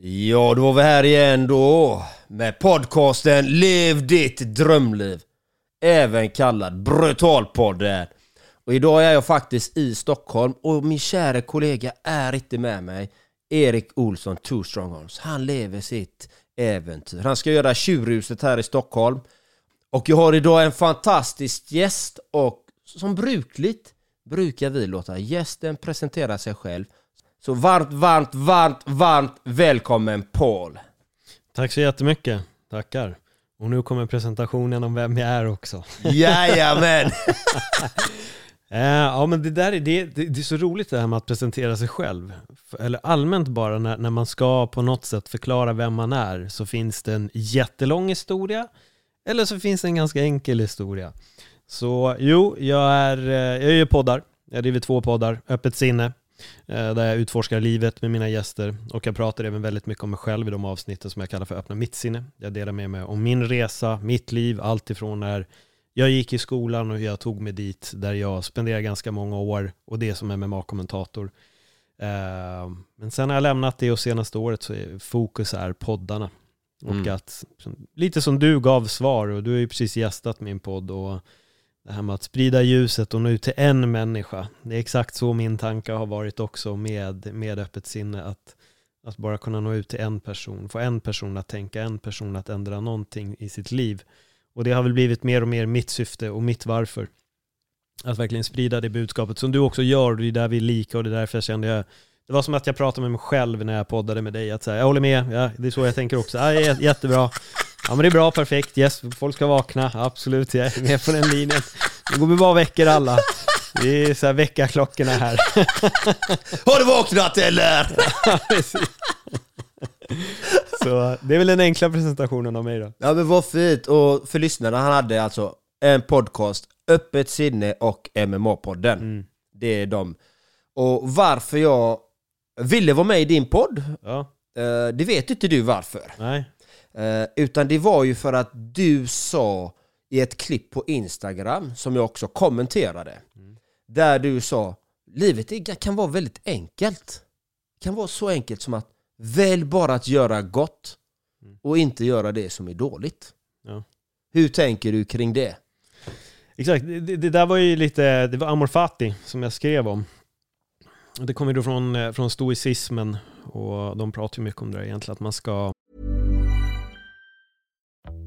Ja, då var vi här igen då med podcasten Lev ditt drömliv. Även kallad Brutalpodden. Och idag är jag faktiskt i Stockholm och min kära kollega är inte med mig. Erik Olsson, Two Strongholms. Han lever sitt äventyr. Han ska göra Tjurhuset här i Stockholm. Och jag har idag en fantastisk gäst och som brukligt brukar vi låta gästen presentera sig själv. Så varmt, varmt, varmt, varmt välkommen Paul! Tack så jättemycket, tackar. Och nu kommer presentationen om vem jag är också. Jajamän! Eh, ja men det där är, det, det, det är så roligt det här med att presentera sig själv. Eller allmänt bara när, när man ska på något sätt förklara vem man är så finns det en jättelång historia eller så finns det en ganska enkel historia. Så jo, jag, är, eh, jag gör poddar. Jag driver två poddar, Öppet sinne, där jag utforskar livet med mina gäster och jag pratar även väldigt mycket om mig själv i de avsnitten som jag kallar för Öppna mitt sinne. Jag delar med mig om min resa, mitt liv, allt ifrån när jag gick i skolan och hur jag tog mig dit där jag spenderade ganska många år och det som MMA-kommentator. Eh, men sen har jag lämnat det och senaste året så är fokus är poddarna. Och Mm. att, lite som du gav svar och du har ju precis gästat min podd och det här med att sprida ljuset och nå ut till en människa. Det är exakt så min tanke har varit också med, med öppet sinne. Att, att bara kunna nå ut till en person, få en person att tänka, en person att ändra någonting i sitt liv. Och det har väl blivit mer och mer mitt syfte och mitt varför. Att verkligen sprida det budskapet som du också gör, det är där vi är lika och det är därför jag kände jag det var som att jag pratade med mig själv när jag poddade med dig, att säga, jag håller med, ja, det är så jag tänker också, ja, jättebra, ja men det är bra, perfekt, yes, folk ska vakna, absolut, jag är med på den linjen. Nu går vi bara och väcker alla. Det är så här väckarklockorna här. Har du vaknat eller? Precis. Så det är väl den enkla presentationen av mig då. Ja men vad fint! Och för lyssnarna, han hade alltså en podcast, Öppet sinne och MMA-podden. Mm. Det är de. Och varför jag ville vara med i din podd, Ja, eh, det vet inte du varför. nej. Eh, Utan det var ju för att du sa i ett klipp på Instagram, som jag också kommenterade, där du sa livet kan vara väldigt enkelt. Det kan vara så enkelt som att välj bara att göra gott och inte göra det som är dåligt. Ja. Hur tänker du kring det? Exakt, det, det där var ju lite, det var Amor Fati som jag skrev om. Det kommer ju då från, eh, från stoicismen och de pratar ju mycket om det där egentligen, att man ska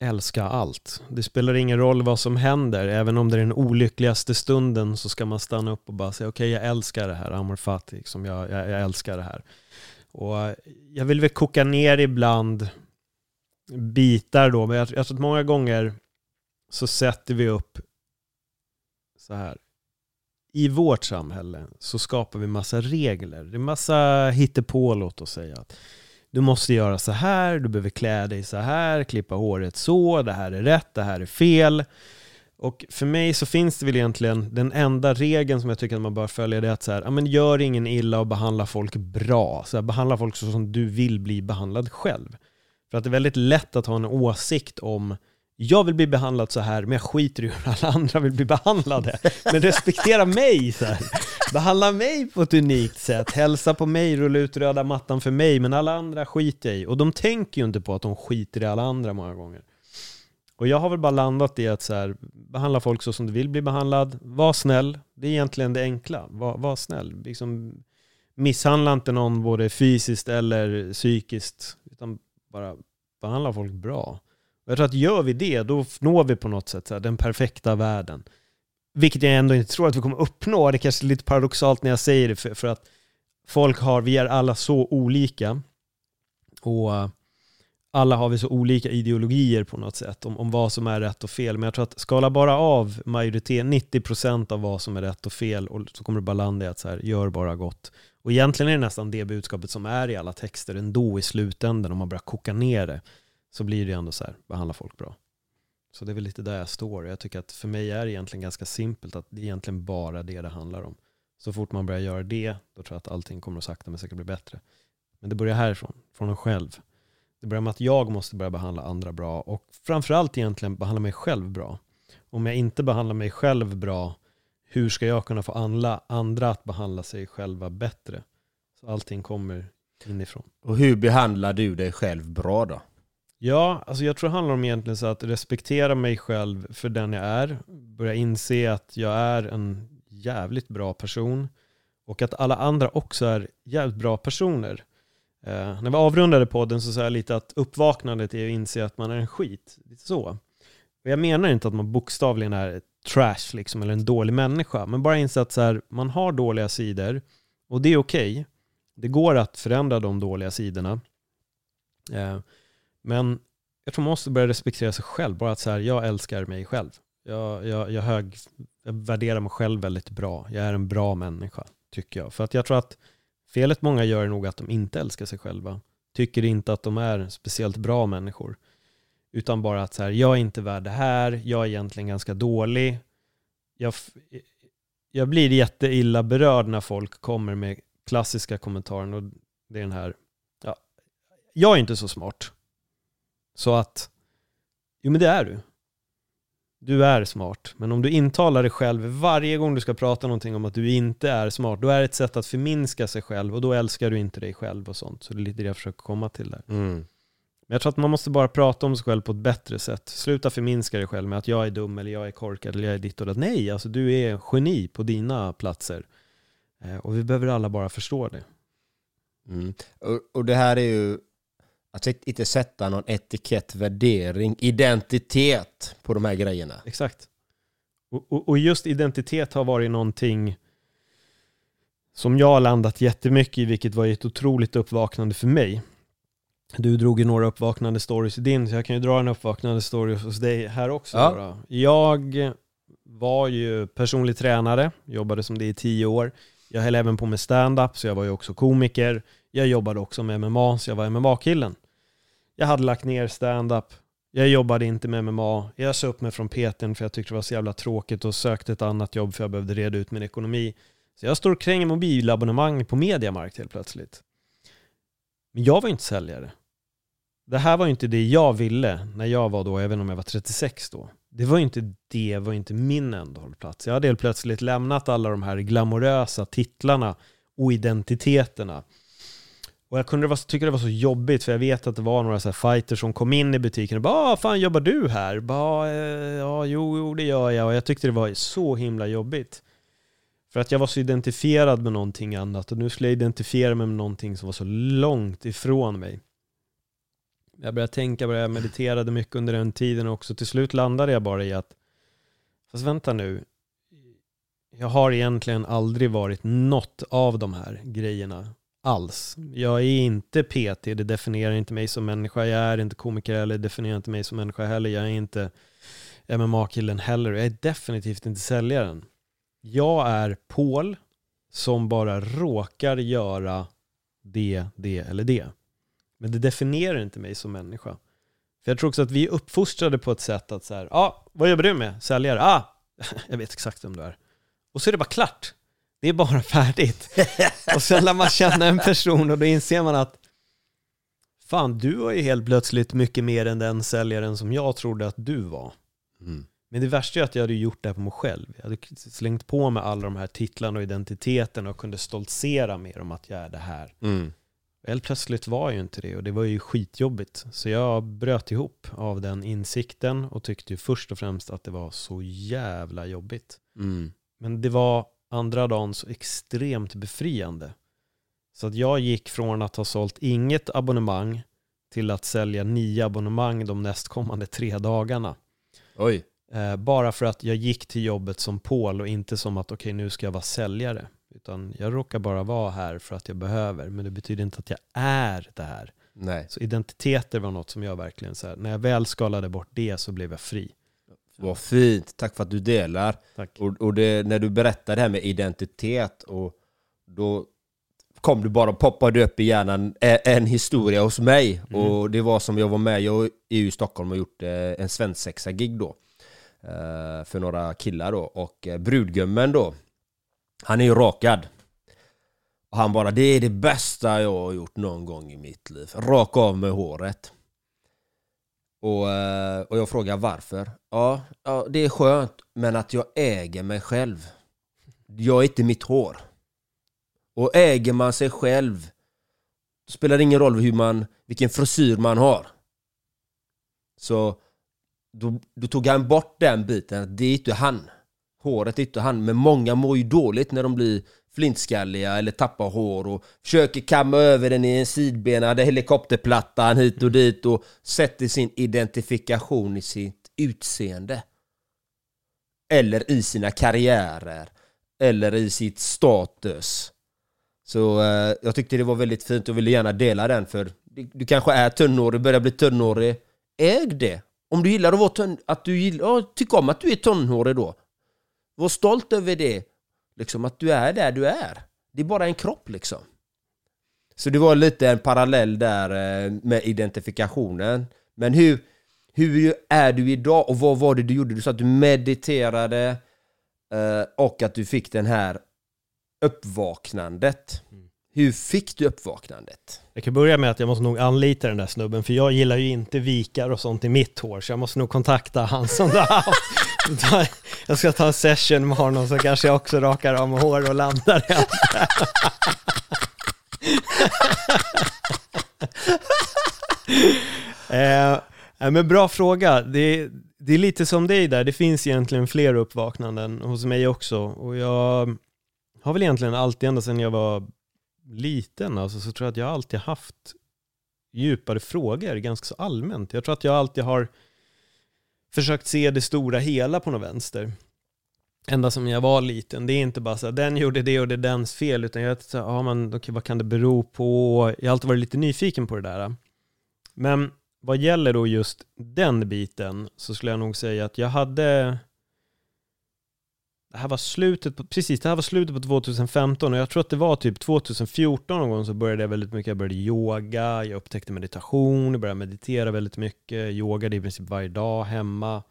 älska allt. Det spelar ingen roll vad som händer, även om det är den olyckligaste stunden så ska man stanna upp och bara säga okej, jag älskar det här, Amor Fati, liksom, jag, jag, jag älskar det här. Och eh, jag vill väl koka ner ibland bitar då, men jag, jag tror att många gånger så sätter vi upp så här. I vårt samhälle så skapar vi massa regler. Det är massa hittepå, låt oss säga. Du måste göra så här, du behöver klä dig så här, klippa håret så, det här är rätt, det här är fel. Och för mig så finns det väl egentligen den enda regeln som jag tycker att man bör följa det är att så här, ja, men gör ingen illa och behandla folk bra. Så här, behandla folk så som du vill bli behandlad själv. För att det är väldigt lätt att ha en åsikt om jag vill bli behandlad så här, men jag skiter i hur alla andra vill bli behandlade. Men respektera mig så här. Behandla mig på ett unikt sätt, hälsa på mig, rulla ut röda mattan för mig, men alla andra skiter jag i. Och de tänker ju inte på att de skiter i alla andra många gånger. Och jag har väl bara landat i att så här, behandla folk så som du vill bli behandlad, var snäll, det är egentligen det enkla, var, var snäll. Liksom, misshandla inte någon både fysiskt eller psykiskt, utan bara behandla folk bra. Jag tror att gör vi det, då når vi på något sätt här, den perfekta världen. Vilket jag ändå inte tror att vi kommer uppnå. Det kanske är lite paradoxalt när jag säger det, för, för att folk har, vi är alla så olika. Och eh, alla har vi så olika ideologier på något sätt om, om vad som är rätt och fel. Men jag tror att skala bara av majoritet, 90% av vad som är rätt och fel och så kommer det bara landa i att så här, gör bara gott. Och egentligen är det nästan det budskapet som är i alla texter ändå i slutändan om man börjar koka ner det. Så blir det ändå så här, behandla folk bra. Så det är väl lite där jag står. Jag tycker att för mig är det egentligen ganska simpelt att det är egentligen bara det det handlar om. Så fort man börjar göra det, då tror jag att allting kommer att sakta men säkert bli bättre. Men det börjar härifrån, från en själv. Det börjar med att jag måste börja behandla andra bra och framförallt egentligen behandla mig själv bra. Om jag inte behandlar mig själv bra, hur ska jag kunna få andra, andra att behandla sig själva bättre? Så allting kommer inifrån. Och hur behandlar du dig själv bra då? Ja, alltså jag tror det handlar om egentligen så att respektera mig själv för den jag är. Börja inse att jag är en jävligt bra person. Och att alla andra också är jävligt bra personer. Eh, när vi avrundade podden så sa jag lite att uppvaknandet är att inse att man är en skit. Lite så. Och jag menar inte att man bokstavligen är trash liksom, eller en dålig människa. Men bara inse att så här, man har dåliga sidor. Och det är okej. Okay. Det går att förändra de dåliga sidorna. Eh, men jag tror man måste börja respektera sig själv. Bara att så här, jag älskar mig själv. Jag, jag, jag, hög, jag värderar mig själv väldigt bra. Jag är en bra människa, tycker jag. För att jag tror att felet många gör är nog att de inte älskar sig själva. Tycker inte att de är speciellt bra människor. Utan bara att så här, jag är inte värd det här, jag är egentligen ganska dålig. Jag, jag blir jätteilla berörd när folk kommer med klassiska kommentarer. och det är den här, ja, jag är inte så smart. Så att, jo men det är du. Du är smart. Men om du intalar dig själv varje gång du ska prata någonting om att du inte är smart, då är det ett sätt att förminska sig själv och då älskar du inte dig själv och sånt. Så det är lite det jag försöker komma till där. Mm. Men jag tror att man måste bara prata om sig själv på ett bättre sätt. Sluta förminska dig själv med att jag är dum eller jag är korkad eller jag är ditt och det. Nej, alltså du är geni på dina platser. Eh, och vi behöver alla bara förstå det. Mm. Och, och det här är ju att inte sätta någon etikett, värdering, identitet på de här grejerna. Exakt. Och, och, och, just identitet har varit någonting som jag har landat jättemycket i, vilket var ett otroligt uppvaknande för mig. Du drog ju några uppvaknande stories i din, så jag kan ju dra en uppvaknande story hos dig här också. Ja. Jag var ju personlig tränare, jobbade som det i tio år. Jag höll även på med stand-up, så jag var ju också komiker. Jag jobbade också med MMA, så jag var MMA-killen. Jag hade lagt ner stand-up. Jag jobbade inte med MMA. Jag sa upp mig från PTn för jag tyckte det var så jävla tråkigt och sökte ett annat jobb för jag behövde reda ut min ekonomi. Så jag står och kränger mobilabonnemang på Mediamarkt helt plötsligt. Men jag var inte säljare. Det här var inte det jag ville när jag var då, även om jag var 36 då. Det var inte det, var inte min ändhållplats. Jag hade helt plötsligt lämnat alla de här glamorösa titlarna och identiteterna och jag kunde vara, tycka det var så jobbigt för jag vet att det var några så fighters som kom in i butiken och bara ah, fan jobbar du här?” bara, eh, “Ja, jo, jo, det gör jag” och jag tyckte det var så himla jobbigt. För att jag var så identifierad med någonting annat och nu skulle jag identifiera mig med någonting som var så långt ifrån mig. Jag började tänka på det, jag mediterade mycket under den tiden och också till slut landade jag bara i att Fast vänta nu, jag har egentligen aldrig varit något av de här grejerna alls. Jag är inte PT, det definierar inte mig som människa. Jag är inte komiker eller definierar inte mig som människa heller. Jag är inte MMA-killen heller. Jag är definitivt inte säljaren. Jag är Paul som bara råkar göra det, det eller det. Men det definierar inte mig som människa. För jag tror också att vi är uppfostrade på ett sätt att så här, ja, ah, vad jobbar du med? Säljare? Ah, jag vet exakt vem du är. Och så är det bara klart. Det är bara färdigt. och sen lär man känna en person och då inser man att fan du var ju helt plötsligt mycket mer än den säljaren som jag trodde att du var. Mm. Men det värsta är att jag hade gjort det här på mig själv. Jag hade slängt på mig alla de här titlarna och identiteten och kunde stoltsera med om att jag är det här. Mm. Helt plötsligt var jag ju inte det och det var ju skitjobbigt. Så jag bröt ihop av den insikten och tyckte ju först och främst att det var så jävla jobbigt. Mm. Men det var andra dagen så extremt befriande. Så att jag gick från att ha sålt inget abonnemang till att sälja nio abonnemang de nästkommande tre dagarna. Oj. Eh, bara för att jag gick till jobbet som Paul och inte som att okej nu ska jag vara säljare. Utan jag råkar bara vara här för att jag behöver. Men det betyder inte att jag är det här. Nej. Så identiteter var något som jag verkligen, så här, när jag väl skalade bort det så blev jag fri. Vad fint. Tack för att du delar. Tack. Och, och det, när du berättade det här med identitet och då kom du bara poppade upp i hjärnan en, historia hos mig. Och det var som jag var med, jag är ju i Stockholm och gjort eh, en svensexa-gig då. Eh, för några killar då. Och eh, brudgummen då, han är ju rakad. Och han bara, det är det bästa jag har gjort någon gång i mitt liv. Raka av med håret. Och, eh, och jag frågar varför. Ja, ja, det är skönt, men att jag äger mig själv. Jag är inte mitt hår. Och äger man sig själv, spelar det ingen roll hur man, vilken frisyr man har. Så då, då tog han bort den biten, att det är inte han. Håret är inte han, men många mår ju dåligt när de blir flintskalliga eller tappar hår och försöker kamma över den i en sidbenad helikopterplattan hit och dit och sätter sin identifikation i sitt utseende. Eller i sina karriärer. Eller i sitt status. Så eh, jag tyckte det var väldigt fint och ville gärna dela den för du, du kanske är tunnhårig, börjar bli tunnhårig. Äg det! Om du gillar att vara tunn, att du gillar, ja, tyck om att du är tunnhårig då. Var stolt över det. Liksom att du är där du är. Det är bara en kropp liksom. Så det var lite en parallell där eh, med identifikationen. Men hur, hur är du idag och vad var det du gjorde? Du sa att du mediterade eh, och att du fick den här uppvaknandet. Mm. Hur fick du uppvaknandet? Jag kan börja med att jag måste nog anlita den där snubben, för jag gillar ju inte vikar och sånt i mitt hår, så jag måste nog kontakta han som du har. Jag ska ta en session med honom så kanske jag också rakar av mig hår och landar i eh, eh, men bra fråga. Det, det är lite som dig där, det finns egentligen fler uppvaknanden hos mig också. Och jag har väl egentligen alltid, ända sedan jag var liten, alltså, så tror jag att jag alltid haft djupare frågor, ganska så allmänt. Jag tror att jag alltid har försökt se det stora hela på något vänster. Ända som jag var liten. Det är inte bara så här, den gjorde det och det är dens fel, utan jag så här, ja, men, okay, vad kan det bero på? Jag har alltid varit lite nyfiken på det där. Men vad gäller då just den biten så skulle jag nog säga att jag hade det här var slutet på, precis, det här var slutet på 2015 och jag tror att det var typ 2014 någon gång så började jag väldigt mycket, jag började yoga, jag upptäckte meditation, jag började meditera väldigt mycket, yogade i princip varje dag hemma,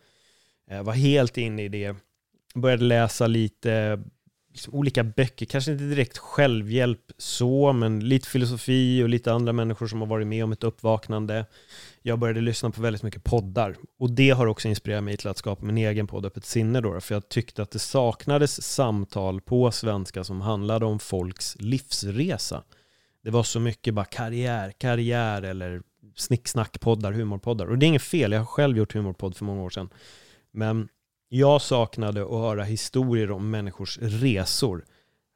jag var helt inne i det, började läsa lite liksom olika böcker, kanske inte direkt självhjälp så, men lite filosofi och lite andra människor som har varit med om ett uppvaknande. Jag började lyssna på väldigt mycket poddar och det har också inspirerat mig till att skapa min egen podd Öppet sinne då, för jag tyckte att det saknades samtal på svenska som handlade om folks livsresa. Det var så mycket bara karriär, karriär eller snicksnackpoddar, humorpoddar. Och det är inget fel, jag har själv gjort humorpodd för många år sedan. Men jag saknade att höra historier om människors resor.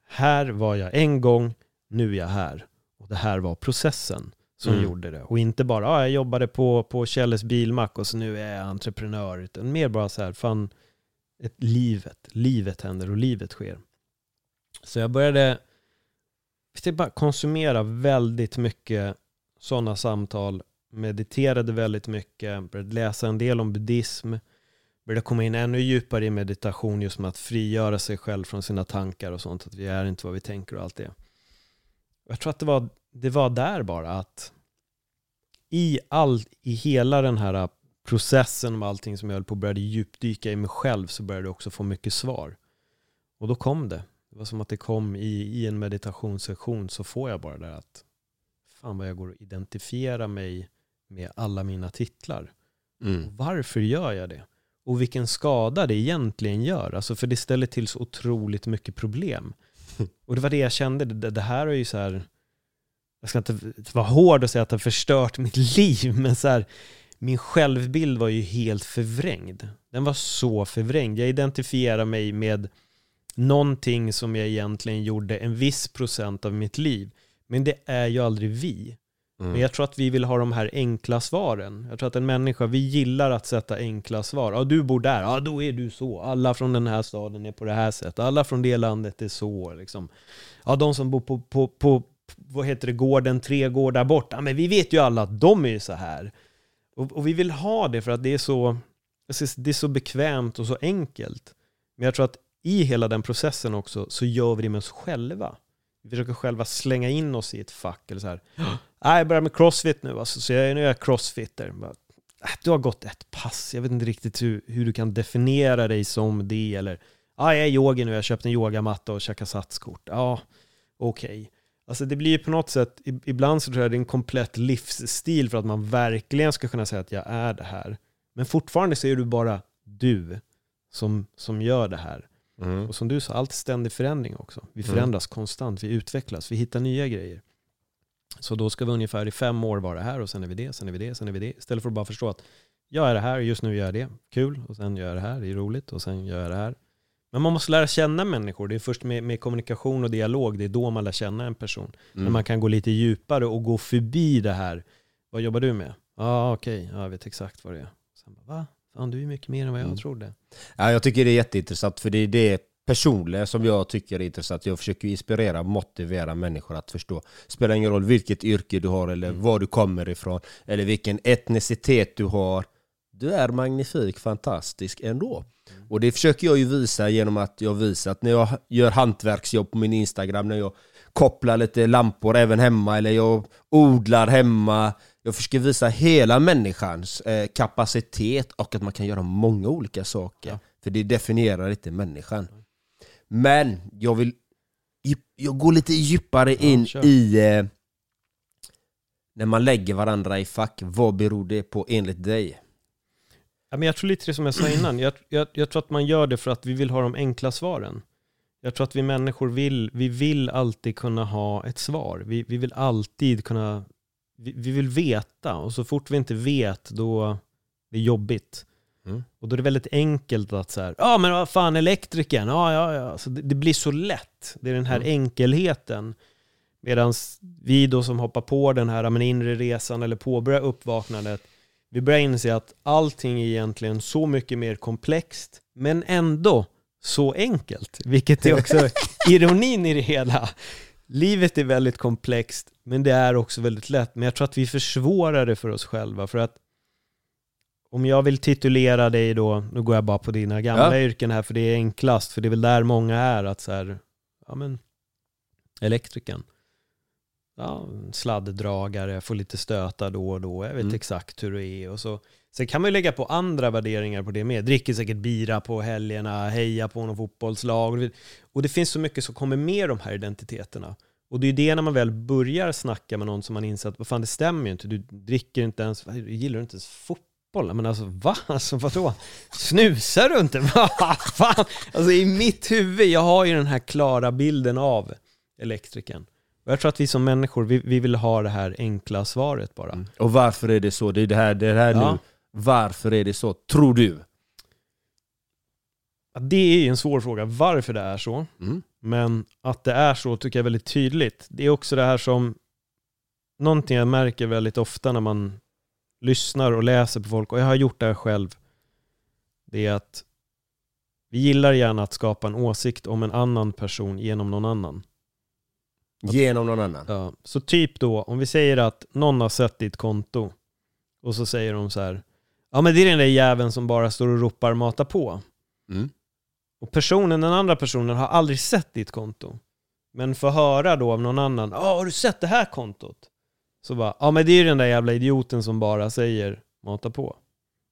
Här var jag en gång, nu är jag här. Och det här var processen som Mm. gjorde det. Och inte bara, ah, jag jobbade på, på Kjelles bilmack och så nu är jag entreprenör. Utan mer bara så här, fan, ett livet, livet händer och livet sker. Så jag började jag bara konsumera väldigt mycket sådana samtal, mediterade väldigt mycket, började läsa en del om buddhism, började komma in ännu djupare i meditation just med att frigöra sig själv från sina tankar och sånt, att vi är inte vad vi tänker och allt det. Jag tror att det var, det var där bara att i, all, i hela den här processen med allting som jag höll på började djupdyka i mig själv så började jag också få mycket svar. Och då kom det. Det var som att det kom i, i en meditationssession så får jag bara det där att fan vad jag går och identifierar mig med alla mina titlar. Mm. Varför gör jag det? Och vilken skada det egentligen gör. Alltså för det ställer till så otroligt mycket problem. Och det var det jag kände, det, det här är ju så här, jag ska inte vara hård och säga att det har förstört mitt liv, men så här, min självbild var ju helt förvrängd. Den var så förvrängd. Jag identifierar mig med någonting som jag egentligen gjorde en viss procent av mitt liv. Men det är ju aldrig vi. Mm. Men jag tror att vi vill ha de här enkla svaren. Jag tror att en människa, vi gillar att sätta enkla svar. Ja, du bor där, ja då är du så. Alla från den här staden är på det här sättet. Alla från det landet är så. Liksom. Ja, de som bor på, på, på vad heter det, gården tre gårdar bort. Ja, men vi vet ju alla att de är ju så här. Och, och vi vill ha det för att det är så, det är så bekvämt och så enkelt. Men jag tror att i hela den processen också så gör vi det med oss själva. Vi försöker själva slänga in oss i ett fack eller så här. Nej, jag börjar med crossfit nu, alltså, så jag, nu är jag crossfitter. Bara, "Äh, Du har gått ett pass, jag vet inte riktigt hur, hur du kan definiera dig som det. Eller, ja, jag är yogi nu, jag har köpt en yogamatta och käkat satskort. Ja, okej. Alltså det blir ju på något sätt, ibland så tror jag det är en komplett livsstil för att man verkligen ska kunna säga att jag är det här. Men fortfarande så är du bara du som, som gör det här. Mm. Och som du sa, allt är ständig förändring också. Vi Mm. förändras konstant, vi utvecklas, vi hittar nya grejer. Så då ska vi ungefär i fem år vara här och sen är vi det, sen är vi det, sen är vi det. Istället för att bara förstå att jag är det här, just nu gör jag det, kul. Och sen gör jag det här, det är roligt. Och sen gör jag det här. Men man måste lära känna människor. Det är först med, med kommunikation och dialog, det är då man lär känna en person. Mm. När man kan gå lite djupare och gå förbi det här. Vad jobbar du med? Ja, ah, okej, ja, jag vet exakt vad det är. Sen bara, va? Fan, du är mycket mer än vad jag Mm. trodde. Ja, jag tycker det är jätteintressant för det är det personliga som jag tycker är intressant. Jag försöker inspirera och motivera människor att förstå. Spelar ingen roll vilket yrke du har eller var du kommer ifrån eller vilken etnicitet du har. Du är magnifik, fantastisk ändå. Och det försöker jag ju visa genom att jag visar att när jag gör hantverksjobb på min Instagram, när jag kopplar lite lampor även hemma eller jag odlar hemma. Jag försöker visa hela människans eh, kapacitet och att man kan göra många olika saker. Ja. För det definierar inte människan. Men jag vill jag går lite djupare in kör. i eh, när man lägger varandra i fack. Vad beror det på enligt dig? Ja, men jag tror lite det som jag sa innan. Jag, jag, jag tror att man gör det för att vi vill ha de enkla svaren. Jag tror att vi människor vill, vi vill alltid kunna ha ett svar. Vi, vi vill alltid kunna, vi, vi vill veta och så fort vi inte vet då det är jobbigt. Mm. Och då är det väldigt enkelt att så här, ja men vad fan elektrikern, ja ja ja. Så det, det blir så lätt. Det är den här Mm. enkelheten. Medan vi då som hoppar på den här men inre resan eller påbörjar uppvaknandet, vi börjar inse att allting är egentligen så mycket mer komplext, men ändå så enkelt. Vilket är också ironin i det hela. Livet är väldigt komplext, men det är också väldigt lätt. Men jag tror att vi försvårar det för oss själva. För att om jag vill titulera dig då, nu går jag bara på dina gamla Ja. yrken här, för det är enklast, för det är väl där många är, att så här, ja men, elektrikern. Ja, sladddragare, får lite stötar då och då, jag vet Mm. exakt hur det är. Och så. Sen kan man ju lägga på andra värderingar på det med. Dricker säkert bira på helgerna, heja på någon fotbollslag. Och det finns så mycket som kommer med de här identiteterna. Och det är ju det när man väl börjar snacka med någon som man inser att vad fan det stämmer ju inte. Du dricker inte ens, gillar du inte ens fotboll? Men alltså va? Alltså vadå? Snusar du inte? Fan? Alltså i mitt huvud, jag har ju den här klara bilden av elektrikern. Jag tror att vi som människor, vi, vi vill ha det här enkla svaret bara. Och varför är det så? Det är det här, det här Ja. nu. Varför är det så? Tror du? Det är ju en svår fråga, varför det är så. Mm. Men att det är så tycker jag är väldigt tydligt. Det är också det här som, någonting jag märker väldigt ofta när man lyssnar och läser på folk, och jag har gjort det här själv, det är att vi gillar gärna att skapa en åsikt om en annan person genom någon annan. Genom någon annan? Ja, så typ då, om vi säger att någon har sett ditt konto och så säger de så här, ja men det är den där jäveln som bara står och ropar mata på. Mm. Och personen, den andra personen har aldrig sett ditt konto. Men får höra då av någon annan, ja har du sett det här kontot? Så bara, ja men det är ju den där jävla idioten som bara säger mata på.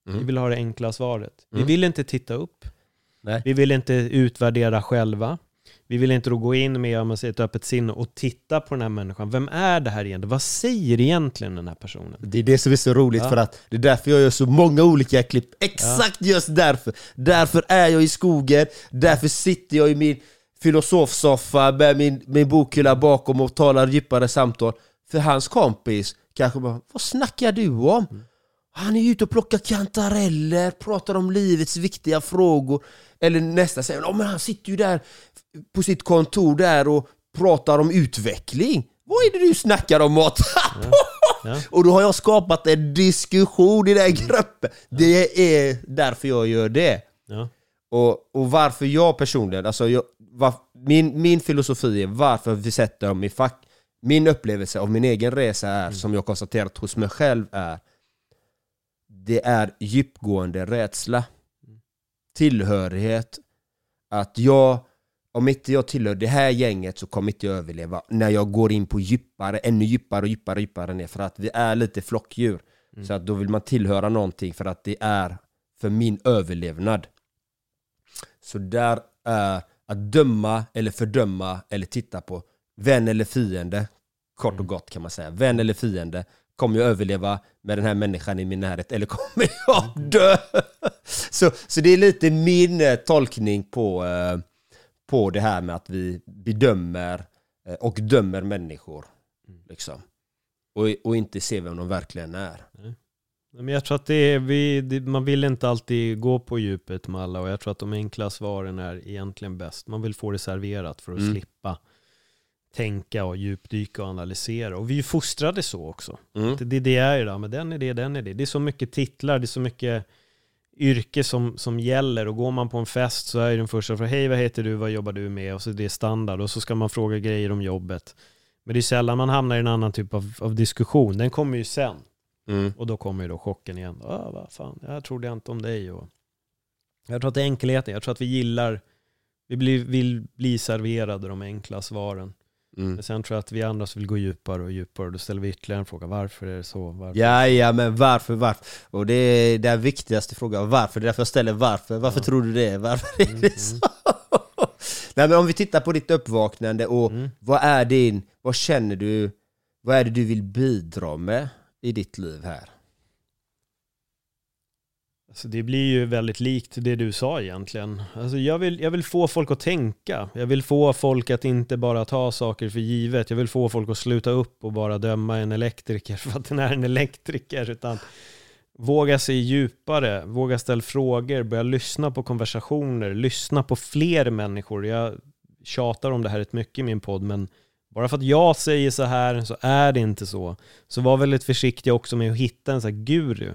Mm. Vi vill ha det enkla svaret. Vi Mm. vill inte titta upp. Nej. Vi vill inte utvärdera själva. vi vill inte då gå in med man säger, ett öppet sinne och titta på den här människan. Vem är det här egentligen? Vad säger egentligen den här personen? Det är det som är så roligt Ja. för att det är därför jag gör så många olika klipp. Exakt just därför! Därför är jag i skogen, därför sitter jag i min filosofsoffa med min, min bokhylla bakom och talar djupare samtal. För hans kompis kanske bara, vad snackar du om? Han är ute och plockar kantareller, pratar om livets viktiga frågor. Eller nästa säger, oh, men han sitter ju där på sitt kontor där och pratar om utveckling. Vad är det du snackar om Mata? Ja. Och då har jag skapat en diskussion i den gruppen. Det är därför jag gör det. Ja. Och, och varför jag personligen, alltså jag, var, min, min filosofi är varför vi sätter dem i fack. Min upplevelse av min egen resa är, som jag konstaterat hos mig själv är, det är djupgående rädsla. Tillhörighet. Att jag, om inte jag tillhör det här gänget så kommer inte jag överleva när jag går in på djupare, ännu djupare och djupare och djupare ner. För att vi är lite flockdjur. Så att då vill man tillhöra någonting för att det är för min överlevnad. Så där är att döma eller fördöma eller titta på vän eller fiende, kort och gott kan man säga. Vän eller fiende, kommer jag överleva med den här människan i min närhet eller kommer jag dö? Så, så det är lite min eh, tolkning på, eh, på det här med att vi bedömer eh, och dömer människor. Liksom. Och, och inte ser vem de verkligen är. Men jag tror att det är, vi, man vill inte alltid gå på djupet med alla och jag tror att de enkla svaren är egentligen bäst. Man vill få det serverat för att Mm. slippa tänka och djupdyka och analysera. Och vi är ju fostrade så också. Mm. Det, det, det är ju det, men den är det, den är det. Det är så mycket titlar, det är så mycket yrke som, som gäller och går man på en fest så är den första frågan hej vad heter du, vad jobbar du med? Och så det är standard och så ska man fråga grejer om jobbet. Men det är sällan man hamnar i en annan typ av, av diskussion. Den kommer ju sen. Mm. Och då kommer ju då chocken igen. Ah, vad fan, jag trodde inte om dig. Och jag tror att det är enkelheten. Jag tror att vi gillar, vi blir, vill bli serverade de enkla svaren. Mm. Men sen tror jag att vi andra vill gå djupare och djupare. Och då ställer vi ytterligare en fråga. Varför är det så? Varför? Ja, ja, men varför, varför? Och det är den viktigaste frågan. Varför? Det är därför jag ställer varför. Varför tror du det? Varför är det så? Nej, men om vi tittar på ditt uppvaknande och Mm. vad är din, vad känner du, vad är det du vill bidra med i ditt liv här? Alltså det blir ju väldigt likt det du sa egentligen. Alltså jag, vill, jag vill få folk att tänka. Jag vill få folk att inte bara ta saker för givet. Jag vill få folk att sluta upp och bara döma en elektriker för att den är en elektriker. Utan våga se djupare, våga ställa frågor, börja lyssna på konversationer, lyssna på fler människor. Jag tjatar om det här rätt mycket i min podd, men bara för att jag säger så här så är det inte så. Så var väldigt försiktig också med att hitta en sån här guru.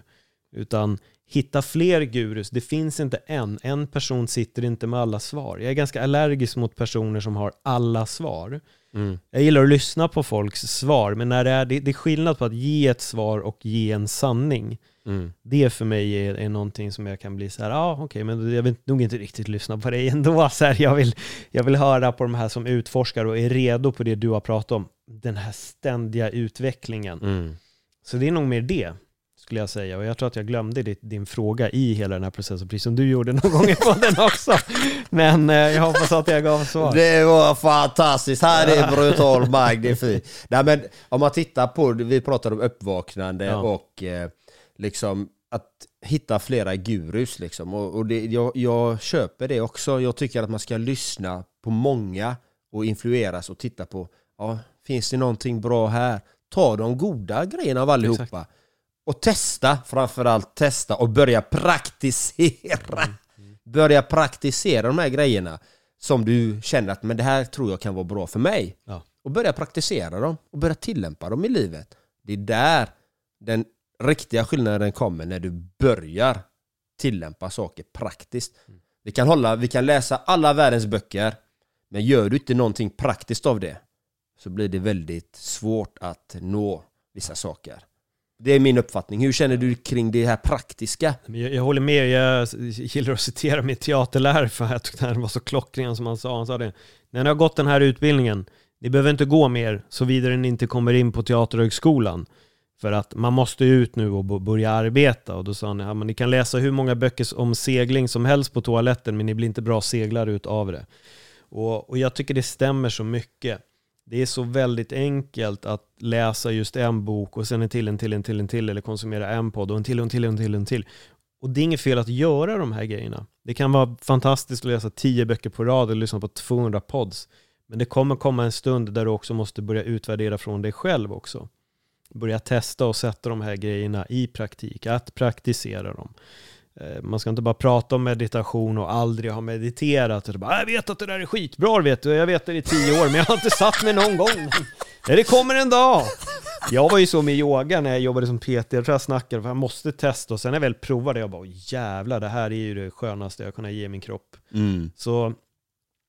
Utan hitta fler gurus. Det finns inte en. En person sitter inte med alla svar. Jag är ganska allergisk mot personer som har alla svar. Jag gillar att lyssna på folks svar, men när det är, det, det är skillnad på att ge ett svar och ge en sanning. Det för mig är, är någonting som jag kan bli så här, ja ah, okej, men jag vill nog inte riktigt lyssna på dig ändå. Så här, jag, vill, jag vill höra på de här som utforskar och är redo på det du har pratat om. Den här ständiga utvecklingen. Så det är nog mer det, skulle jag säga. Och jag tror att jag glömde ditt, din fråga i hela den här processen, precis som du gjorde någon gång i podden också. Men eh, jag hoppas att jag gav svar. Det var fantastiskt, här är brutal magnifik. Nej men om man tittar på, vi pratade om uppvaknande Ja. och eh, liksom att hitta flera gurus liksom. Och, och det, jag, jag köper det också. Jag tycker att man ska lyssna på många och influeras och titta på, ja, finns det någonting bra här? Ta de goda grejerna av allihopa. Exakt. Och testa, framförallt testa och börja praktisera. Börja praktisera de här grejerna som du känner att men det här tror jag kan vara bra för mig. Ja. Och börja praktisera dem och börja tillämpa dem i livet. Det är där den riktiga skillnaden kommer när du börjar tillämpa saker praktiskt. Vi kan, hålla, vi kan läsa alla världens böcker men gör du inte någonting praktiskt av det så blir det väldigt svårt att nå vissa saker. Det är min uppfattning. Hur känner du kring det här praktiska? Jag, jag håller med, jag gillar att citera min teaterlärare för jag tyckte den var så klockren som han sa. Han sa det, när ni har gått den här utbildningen, ni behöver inte gå mer såvida ni inte kommer in på Teaterhögskolan. För att man måste ut nu och börja arbeta. Och då sa han, ja, men ni kan läsa hur många böcker om segling som helst på toaletten, men ni blir inte bra seglare utav det. Och, och jag tycker det stämmer så mycket. Det är så väldigt enkelt att läsa just en bok och sen en till, en till, en till, en till eller konsumera en podd och en till, en till, en till, en till. Och det är inget fel att göra de här grejerna. Det kan vara fantastiskt att läsa tio böcker på rad och lyssna på 200 pods. Men det kommer komma en stund där du också måste börja utvärdera från dig själv också. Börja testa och sätta de här grejerna i praktik, att praktisera dem. Eh, Man ska inte bara prata om meditation och aldrig ha mediterat. Och bara, jag vet att det där är skitbra, vet du. Jag vet det i tio år, men jag har inte satt mig någon gång. Nej, det kommer en dag. Jag var ju så med yoga när jag jobbade som PT. Jag tror jag snackade, för jag måste testa. Och sen när jag väl provade, jag bara, "Åh, jävlar, det här är ju det skönaste jag kunnat ge min kropp. Mm. Så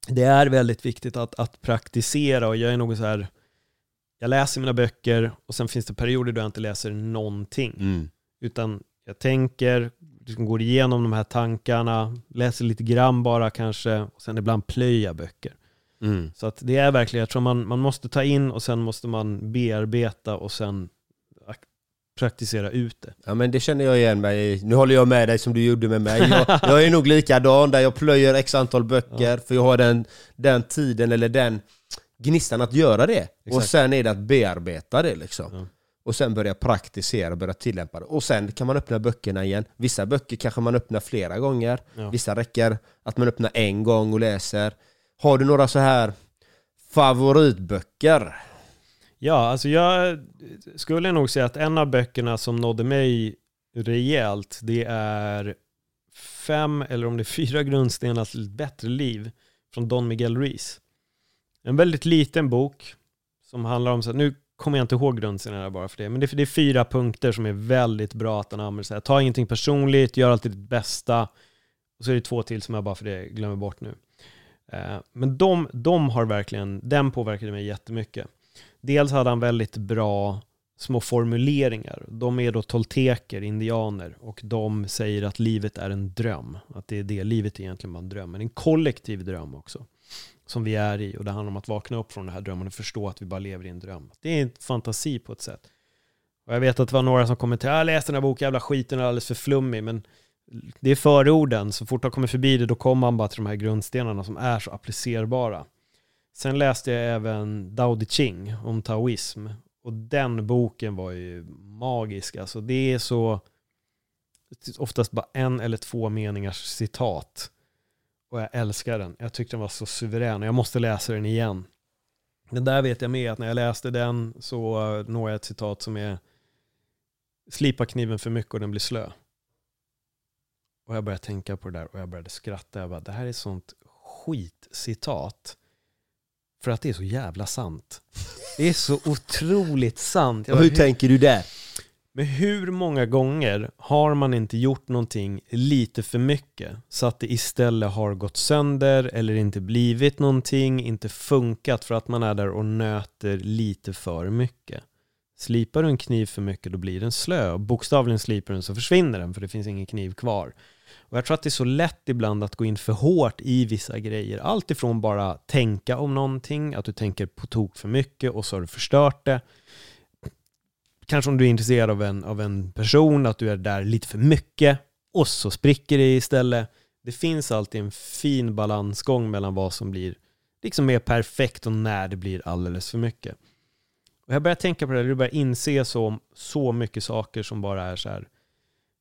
det är väldigt viktigt att, att praktisera och jag är nog så här, jag läser mina böcker och sen finns det perioder då jag inte läser någonting. Mm. Utan jag tänker, liksom går igenom de här tankarna, läser lite grann bara kanske, och sen ibland plöja böcker. Mm. Så att det är verkligen, jag tror man, man måste ta in och sen måste man bearbeta och sen ak- praktisera ut det. Ja men det känner jag igen mig. Nu håller jag med dig som du gjorde med mig. Jag, jag är nog likadan där jag plöjer x antal böcker för jag har den, den tiden eller den gnistan att göra det. Och Exakt. sen är det att bearbeta det liksom. Ja. Och sen börja praktisera och börja tillämpa det. Och sen kan man öppna böckerna igen. Vissa böcker kanske man öppnar flera gånger. Ja. Vissa räcker att man öppnar en gång och läser. Har du några så här favoritböcker? Ja, alltså jag skulle nog säga att en av böckerna som nådde mig rejält, det är fem, eller om det är fyra grundstenar till ett bättre liv från Don Miguel Ruiz. En väldigt liten bok som handlar om, så nu kommer jag inte ihåg grundstenarna bara för det, men det, det är fyra punkter som är väldigt bra att han använder. sig ta ingenting personligt, gör alltid ditt bästa. Och så är det två till som jag bara för det glömmer bort nu. Eh, Men de, de har verkligen, den påverkade mig jättemycket. Dels hade han väldigt bra små formuleringar. De är då tolteker, indianer, och de säger att livet är en dröm. Att det är det livet egentligen man drömmer. En kollektiv dröm också. Som vi är i och det handlar om att vakna upp från den här drömmen och förstå att vi bara lever i en dröm. Det är en fantasi på ett sätt. Och jag vet att det var några som kommenterade, ah, jag läste den här boken, jävla skiten är alldeles för flummig, men det är förorden, så fort jag kommer förbi det då kommer man bara till de här grundstenarna som är så applicerbara. Sen läste jag även Dao De Ching om taoism och den boken var ju magisk. Alltså det är så oftast bara en eller två meningars citat. Och jag älskar den. Jag tyckte den var så suverän och jag måste läsa den igen. Men där vet jag med att när jag läste den så når jag ett citat som är Slipa kniven för mycket och den blir slö. Och jag började tänka på det där och jag började skratta. Jag bara, det här är sånt skitcitat. För att det är så jävla sant. Det är så otroligt sant. Bara, hur tänker du där? Men hur många gånger har man inte gjort någonting lite för mycket så att det istället har gått sönder eller inte blivit någonting, inte funkat för att man är där och nöter lite för mycket. Slipar du en kniv för mycket då blir den slö och bokstavligen slipar den så försvinner den för det finns ingen kniv kvar. Och jag tror att det är så lätt ibland att gå in för hårt i vissa grejer. Allt ifrån bara tänka om någonting, att du tänker på tok för mycket och så har du förstört det kanske om du är intresserad av en, av en person, att du är där lite för mycket och så spricker det istället. Det finns alltid en fin balansgång mellan vad som blir liksom mer perfekt och när det blir alldeles för mycket. Och jag börjar tänka på det, jag börjar inse så, så mycket saker som bara är så här,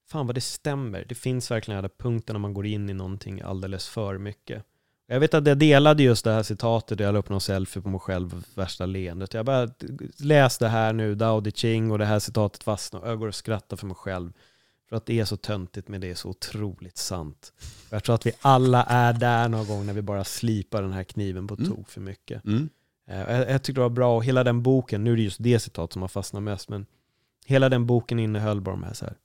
fan vad det stämmer. Det finns verkligen den här punkten när man går in i någonting alldeles för mycket. Jag vet att jag delade just det här citatet, jag la upp någon selfie på mig själv, värsta leendet. Jag bara, läs det här nu, Dao De Ching och det här citatet fastnar och jag går och skrattar för mig själv. För att det är så töntigt men det är så otroligt sant. Jag tror att vi alla är där någon gång när vi bara slipar den här kniven på tok för mycket. Mm. Eh, Jag, jag tyckte det var bra och hela den boken, nu är det just det citat som har fastnat mest, men hela den boken innehöll bara de här, så här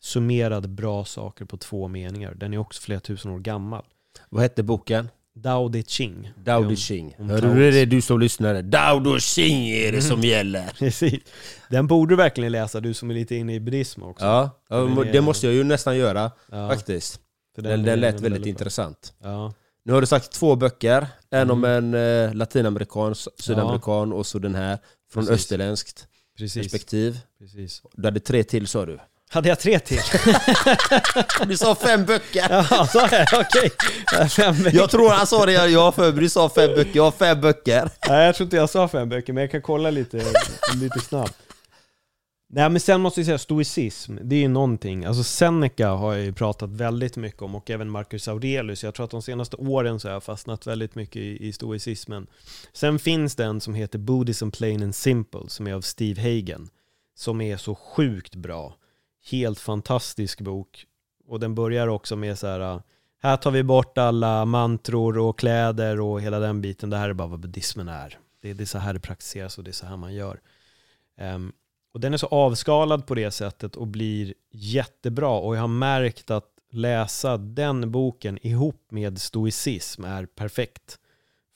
summerade bra saker på två meningar. Den är också flera tusen år gammal. Vad hette boken? Dao De Ching. Dao De Ching. om Hörde du det du som lyssnade? Dao De Ching är det som gäller. Precis. Den borde du verkligen läsa, du som är lite inne i buddhism också. Ja, ja Den det måste jag ju nästan göra Ja, faktiskt. för Den, är- den lät väldigt bra. intressant. Ja, Nu har du sagt två böcker. En Mm. om en eh, latinamerikan, s- sydamerikan och så den här från Precis. österländskt precis. perspektiv. precis. Du hade tre till sa du. Hade jag tre till? Du sa fem böcker. Ja, sa jag? Okej. Fem böcker. Jag tror han sa det, jag för mig du sa fem böcker. Jag har fem böcker. Nej, jag tror inte jag sa fem böcker, men jag kan kolla lite, lite snabbt. Nej men sen måste jag säga stoicism, det är ju någonting. Alltså Seneca har jag ju pratat väldigt mycket om och även Marcus Aurelius. Jag tror att de senaste åren så har jag fastnat väldigt mycket i, i stoicismen. Sen finns det en som heter Buddhism Plain and Simple som är av Steve Hagen. Som är så sjukt bra. Helt fantastisk bok. Och den börjar också med så här, äh, här tar vi bort alla mantror och kläder och hela den biten. Det här är bara vad buddhismen är. Det, det är så här det praktiseras och det är så här man gör. Um, och den är så avskalad på det sättet och blir jättebra. Och jag har märkt att läsa den boken ihop med stoicism är perfekt.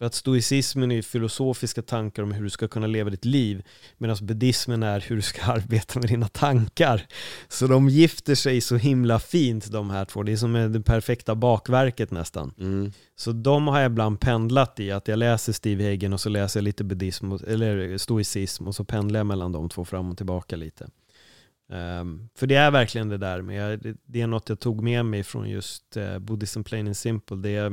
För att stoicismen är filosofiska tankar om hur du ska kunna leva ditt liv. Medan buddhismen är hur du ska arbeta med dina tankar. Så de gifter sig så himla fint de här två. Det är som det perfekta bakverket nästan. Mm. Så de har jag ibland pendlat i. Att jag läser Steve Hagen och så läser jag lite buddhism, eller stoicism. Och så pendlar jag mellan de två fram och tillbaka lite. Um, för det är verkligen det där med, det är något jag tog med mig från just uh, Buddhism Plain and Simple. Det är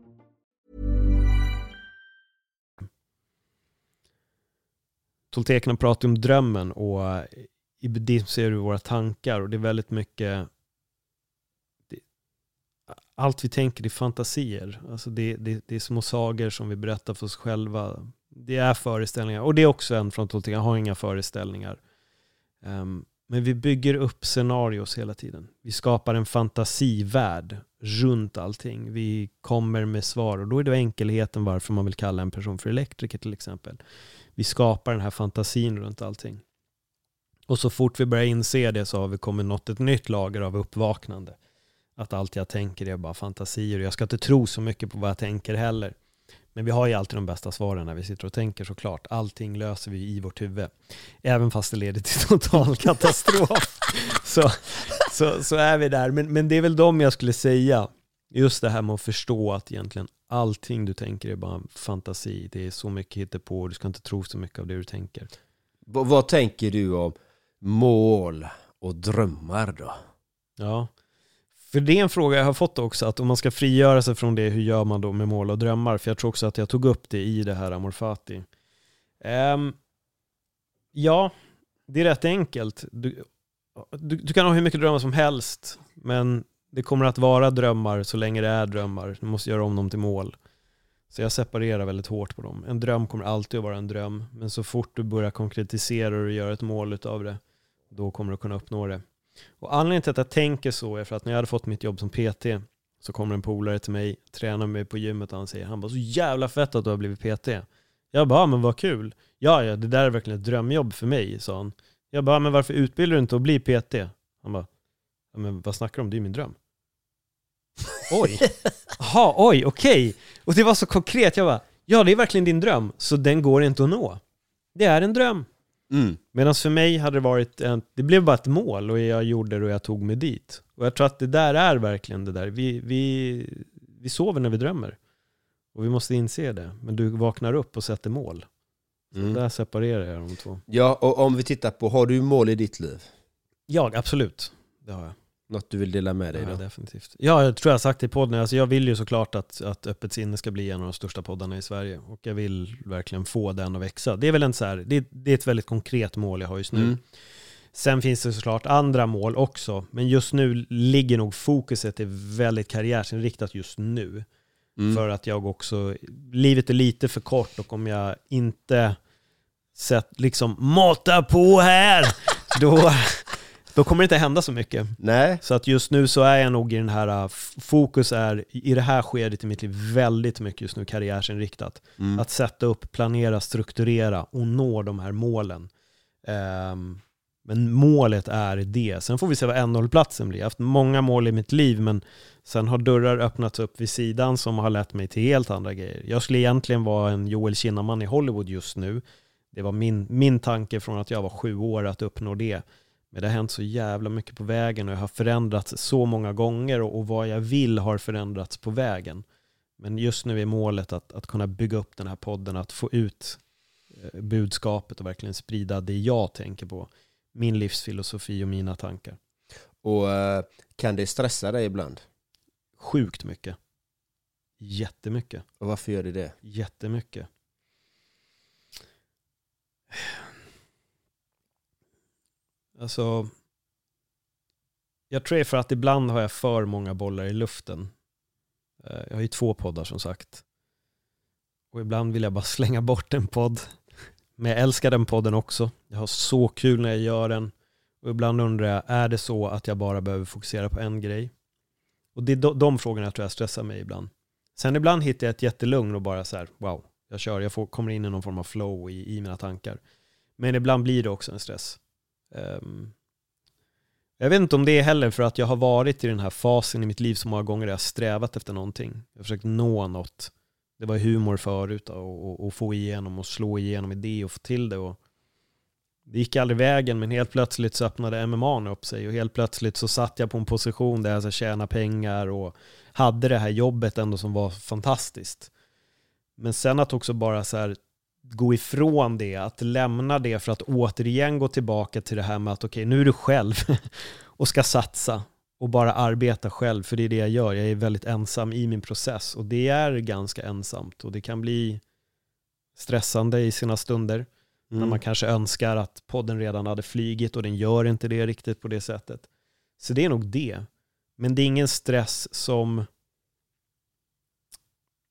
Toltekerna pratar om drömmen och i buddhism ser du våra tankar och det är väldigt mycket allt vi tänker är fantasier. Alltså det, det, det är små sagor som vi berättar för oss själva. Det är föreställningar och det är också en från Toltekerna, jag har inga föreställningar. Um, men vi bygger upp scenarios hela tiden. Vi skapar en fantasivärld runt allting. Vi kommer med svar och då är det enkelheten varför man vill kalla en person för elektriker till exempel. Vi skapar den här fantasin runt allting. Och så fort vi börjar inse det så har vi kommit nått ett nytt lager av uppvaknande. Att allt jag tänker är bara fantasier och jag ska inte tro så mycket på vad jag tänker heller. Men vi har ju alltid de bästa svaren när vi sitter och tänker såklart. Allting löser vi i vårt huvud. Även fast det leder till total katastrof. så, så, så är vi där. Men, men det är väl de jag skulle säga. Just det här med att förstå att egentligen allting du tänker är bara fantasi. Det är så mycket och du ska inte tro så mycket av det du tänker. V- vad tänker du om mål och drömmar då? Ja, för det är en fråga jag har fått också, att om man ska frigöra sig från det, hur gör man då med mål och drömmar? För jag tror också att jag tog upp det i det här Amorfati. Um, ja, det är rätt enkelt. Du, du, du, kan ha hur mycket drömmar som helst, men det kommer att vara drömmar så länge det är drömmar. Du måste göra om dem till mål. Så jag separerar väldigt hårt på dem. En dröm kommer alltid att vara en dröm, men så fort du börjar konkretisera och göra ett mål utav det, då kommer du kunna uppnå det. Och anledningen till att jag tänker så är för att när jag hade fått mitt jobb som PT så kommer en polare till mig, tränar mig på gymmet och han säger han bara så jävla fett att du har blivit PT. Jag bara, men vad kul. Ja, ja, det där är verkligen ett drömjobb för mig, sa han. Jag bara, men varför utbildar du inte att bli PT? Han bara, men vad snackar du om? Det är min dröm oj, jaha, oj, okej. Okay. Och det var så konkret, jag bara, ja det är verkligen din dröm, så den går inte att nå. Det är en dröm. Mm. Medan för mig hade det varit, en, det blev bara ett mål och jag gjorde det och jag tog mig dit. Och jag tror att det där är verkligen det där. Vi, vi, vi sover när vi drömmer. Och vi måste inse det. Men du vaknar upp och sätter mål. Så Mm. där separerar jag de två. Ja, och om vi tittar på, har du mål i ditt liv? Ja, absolut. Det har jag. Något du vill dela med dig jag då? definitivt. Ja, jag tror jag har sagt det i podden. Alltså jag vill ju såklart att, att Öppet sinne ska bli en av de största poddarna i Sverige. Och jag vill verkligen få den att växa. Det är väl en så här, det, det är ett väldigt konkret mål jag har just nu. Mm. Sen finns det såklart andra mål också, men just nu ligger nog fokuset är väldigt karriärsinriktat just nu. Mm. För att jag också, livet är lite för kort och om jag inte sett, liksom mata på här, då, då kommer det inte hända så mycket. Nej. Så att just nu så är jag nog i den här, f- fokus är i det här skedet i mitt liv väldigt mycket just nu karriärsinriktat. Mm. Att sätta upp, planera, strukturera och nå de här målen. Ehm, men målet är det. Sen får vi se vad NL-platsen blir. Jag har haft många mål i mitt liv, men sen har dörrar öppnats upp vid sidan som har lett mig till helt andra grejer. Jag skulle egentligen vara en Joel Kinnaman i Hollywood just nu. Det var min, min tanke från att jag var sju år att uppnå det. Men det har hänt så jävla mycket på vägen och jag har förändrats så många gånger och, och vad jag vill har förändrats på vägen. Men just nu är målet att, att kunna bygga upp den här podden, att få ut eh, budskapet och verkligen sprida det jag tänker på. Min livsfilosofi och mina tankar. Och eh, kan det stressa dig ibland? Sjukt mycket. Jättemycket. Och varför gör det det? Jättemycket. Alltså, jag tror det är för att ibland har jag för många bollar i luften. Eh, jag har ju två poddar som sagt. Och ibland vill jag bara slänga bort en podd. Men jag älskar den podden också. Jag har så kul när jag gör den. Och ibland undrar jag, är det så att jag bara behöver fokusera på en grej? Och det är de, de frågorna jag tror jag stressar mig ibland. Sen ibland hittar jag ett jättelugn och bara så här, wow, jag kör, jag får, kommer in i någon form av flow i, i mina tankar. Men ibland blir det också en stress. Ehm, jag vet inte om det är heller för att jag har varit i den här fasen i mitt liv så många gånger där jag har strävat efter någonting. Jag har försökt nå något. Det var humor förut och, och, och få igenom och slå igenom i det och få till det. Och det gick aldrig vägen men helt plötsligt så öppnade MMA upp sig och helt plötsligt så satt jag på en position där jag så tjäna pengar och hade det här jobbet ändå som var fantastiskt. Men sen att också bara så här gå ifrån det, att lämna det för att återigen gå tillbaka till det här med att okej, nu är du själv och ska satsa och bara arbeta själv, för det är det jag gör. Jag är väldigt ensam i min process och det är ganska ensamt och det kan bli stressande i sina stunder när Mm. man kanske önskar att podden redan hade flygit och den gör inte det riktigt på det sättet. Så det är nog det. Men det är ingen stress som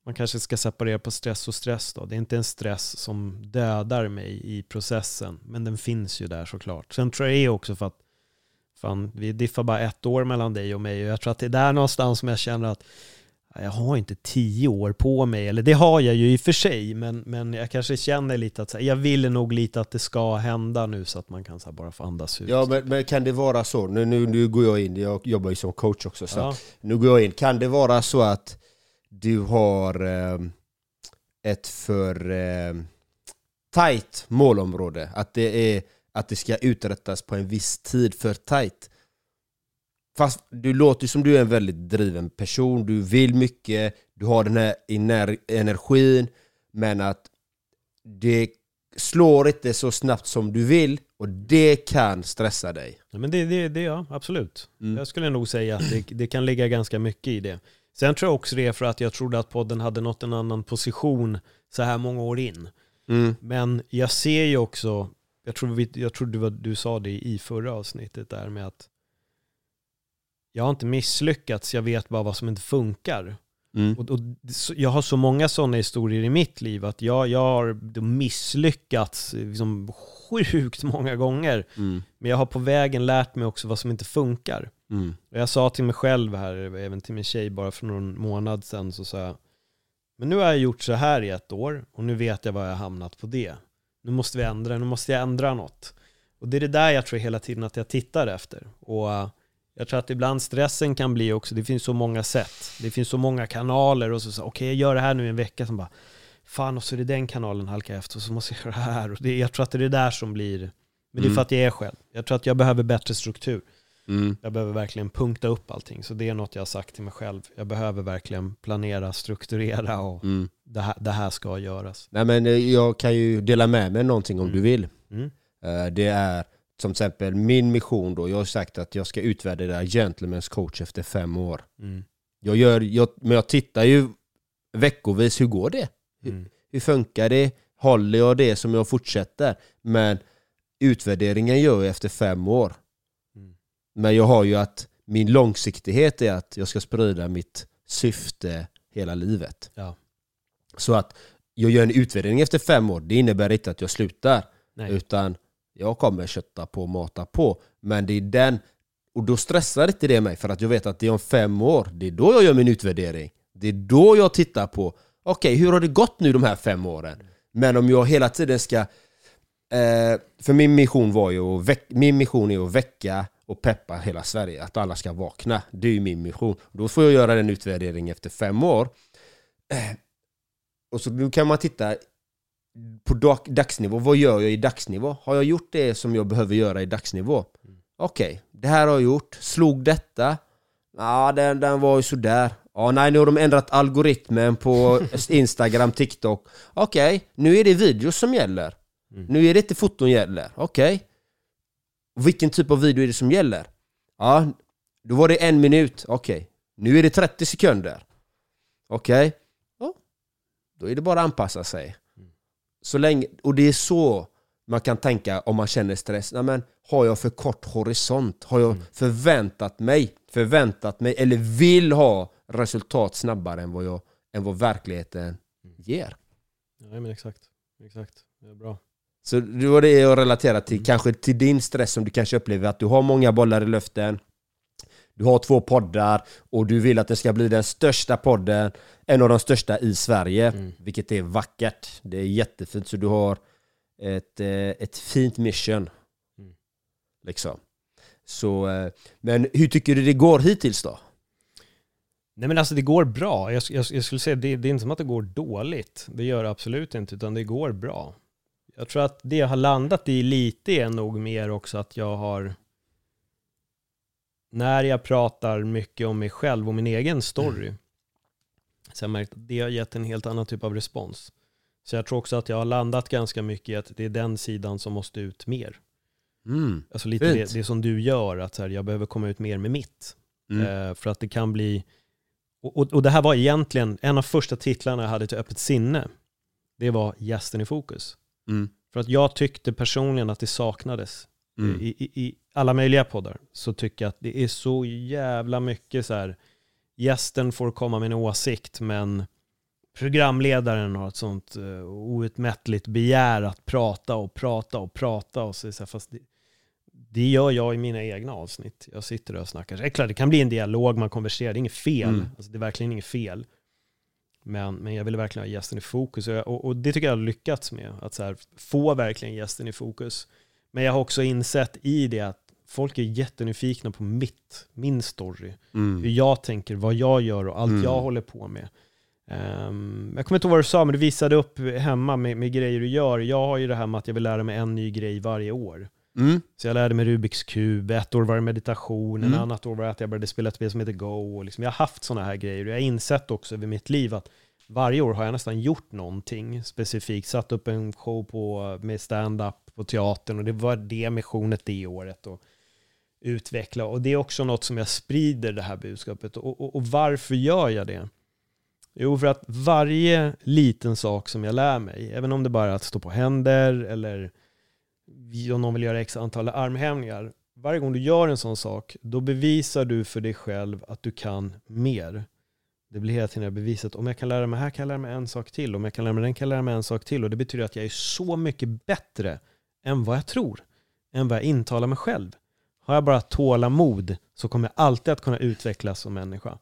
man kanske ska separera på stress och stress då. Det är inte en stress som dödar mig i processen, men den finns ju där såklart. Sen tror jag är också för att fan, vi diffar bara ett år mellan dig och mig och jag tror att det är där någonstans som jag känner att ja, jag har inte tio år på mig, eller det har jag ju i och för sig, men, men jag kanske känner lite att här, jag vill nog lite att det ska hända nu så att man kan så här, bara få andas ut. Ja men, men kan det vara så, nu, nu, nu går jag in, jag jobbar ju som coach också så Ja. nu går jag in, kan det vara så att du har eh, ett för eh, tight målområde? Att det, är, att det ska uträttas på en viss tid för tight? Fast du låter som du är en väldigt driven person, du vill mycket, du har den här ener- energin, men att det slår inte så snabbt som du vill och det kan stressa dig. Ja, men det, det, det ja, absolut. Mm. Jag skulle nog säga att det, det kan ligga ganska mycket i det. Sen tror jag också det är för att jag trodde att podden hade nått en annan position så här många år in. Mm. Men jag ser ju också, jag tror, vi, jag tror du, du sa det i förra avsnittet där med att jag har inte misslyckats, jag vet bara vad som inte funkar. Mm. Och, och, jag har så många sådana historier i mitt liv att jag, jag har misslyckats liksom sjukt många gånger. Mm. Men jag har på vägen lärt mig också vad som inte funkar. Mm. Och jag sa till mig själv här, även till min tjej bara för någon månad sedan, så sa jag, men nu har jag gjort så här i ett år och nu vet jag var jag har hamnat på det. Nu måste vi ändra, nu måste jag ändra något. Och det är det där jag tror hela tiden att jag tittar efter. Och eh, jag tror att ibland stressen kan bli också, det finns så många sätt. Det finns så många kanaler och så, så okej jag gör det här nu i en vecka, som bara, fan och så är det den kanalen halkar efter och så måste jag göra det här. Och det, jag tror att det är det där som blir, men det är Mm. för att jag är själv. Jag tror att jag behöver bättre struktur. Mm. Jag behöver verkligen punkta upp allting. Så det är något jag har sagt till mig själv. Jag behöver verkligen planera, strukturera och Mm. det, här, det här ska göras. Nej men eh, jag kan ju dela med mig någonting om Mm. du vill. Mm. Eh, Det är som till exempel min mission då, jag har sagt att jag ska utvärdera Gentlemen's coach efter fem år. Mm. Jag gör, jag, men jag tittar ju veckovis, hur går det? Hur, Mm. hur funkar det? Håller jag det som jag fortsätter? Men utvärderingen gör jag efter fem år. Men jag har ju att min långsiktighet är att jag ska sprida mitt syfte hela livet. Ja. Så att jag gör en utvärdering efter fem år, det innebär inte att jag slutar. Nej. Utan jag kommer kötta på och mata på. Men det är den, och då stressar inte det mig för att jag vet att det är om fem år, det är då jag gör min utvärdering. Det är då jag tittar på, okej hur har det gått nu de här fem åren? Men om jag hela tiden ska, eh, för min mission var ju att väck, min mission är att väcka och peppa hela Sverige, att alla ska vakna. Det är ju min mission. Då får jag göra den utvärdering efter fem år. Eh, Och så nu kan man titta på dag, dagsnivå, vad gör jag i dagsnivå? Har jag gjort det som jag behöver göra i dagsnivå? Okej, det här har jag gjort. Slog detta? Ja, den, den var ju sådär. Ja, nej, nu har de ändrat algoritmen på Instagram, TikTok. Okej, nu är det videos som gäller. Nu är det inte foton gäller. Okej. Vilken typ av video är det som gäller? Ja, då var det en minut. Okej. Nu är det 30 sekunder. Okej. Ja. Då är det bara att anpassa sig. Så länge, och det är så man kan tänka om man känner stress. Nej, men, har jag för kort horisont? Har jag förväntat mig, förväntat mig eller vill ha resultat snabbare än vad, jag, än vad verkligheten ger? Ja, men exakt. Exakt. Det är bra. Så det var det jag relaterar till, kanske till din stress som du kanske upplever att du har många bollar i luften Du har två poddar och du vill att det ska bli den största podden En av de största i Sverige, vilket är vackert Det är jättefint, så du har ett, eh, ett fint mission Liksom så, eh, Men hur tycker du det går hittills då? Nej men alltså det går bra. Jag, jag, jag skulle säga det, det är inte som att det går dåligt. Det gör det absolut inte, utan det går bra. Jag tror att det jag har landat i lite är nog mer också att jag har när jag pratar mycket om mig själv och min egen story så har jag märkt att det har gett en helt annan typ av respons. Så jag tror också att jag har landat ganska mycket i att det är den sidan som måste ut mer. Mm. Alltså lite det, det som du gör, att så här, jag behöver komma ut mer med mitt. Mm. Eh, för att det kan bli... Och, och, och det här var egentligen en av första titlarna jag hade till Öppet sinne. Det var Gästen i fokus. Mm. För att jag tyckte personligen att det saknades. Mm. I, i, I alla möjliga poddar så tycker jag att det är så jävla mycket så här. Gästen får komma med en åsikt men programledaren har ett sånt uh, outmättligt begär att prata och prata och prata och så, så här, fast det, det gör jag i mina egna avsnitt. Jag sitter och snackar. Det klart, det kan bli en dialog, man konverserar, det är inget fel. Mm. Alltså, det är verkligen inget fel. Men, men jag ville verkligen ha gästen i fokus och, jag, och, och det tycker jag har lyckats med. Att här, få verkligen gästen i fokus. Men jag har också insett i det att folk är jättenyfikna på mitt, min story. Mm. Hur jag tänker, vad jag gör och allt Mm. jag håller på med. Ehm, jag kommer inte ihåg vad du sa, men du visade upp hemma med, med grejer du gör. Jag har ju det här med att jag vill lära mig en ny grej varje år. Mm. Så jag lärde mig Rubiks kub, ett år var det meditation, Mm. annat år var det att jag började spela ett spel som heter Go. Och liksom, jag har haft sådana här grejer och jag har insett också över mitt liv att varje år har jag nästan gjort någonting specifikt. Satt upp en show på, med stand-up på teatern och det var det missionet det året. Och utveckla. Och det är också något som jag sprider det här budskapet. Och, och, och varför gör jag det? Jo, för att varje liten sak som jag lär mig, även om det bara är att stå på händer eller om någon vill göra x antal armhävningar, varje gång du gör en sån sak, då bevisar du för dig själv att du kan mer. Det blir hela tiden bevisat, om jag kan lära mig här kan jag lära mig en sak till, om jag kan lära mig den kan jag lära mig en sak till. Och det betyder att jag är så mycket bättre än vad jag tror, än vad jag intalar mig själv. Har jag bara tålamod så kommer jag alltid att kunna utvecklas som människa.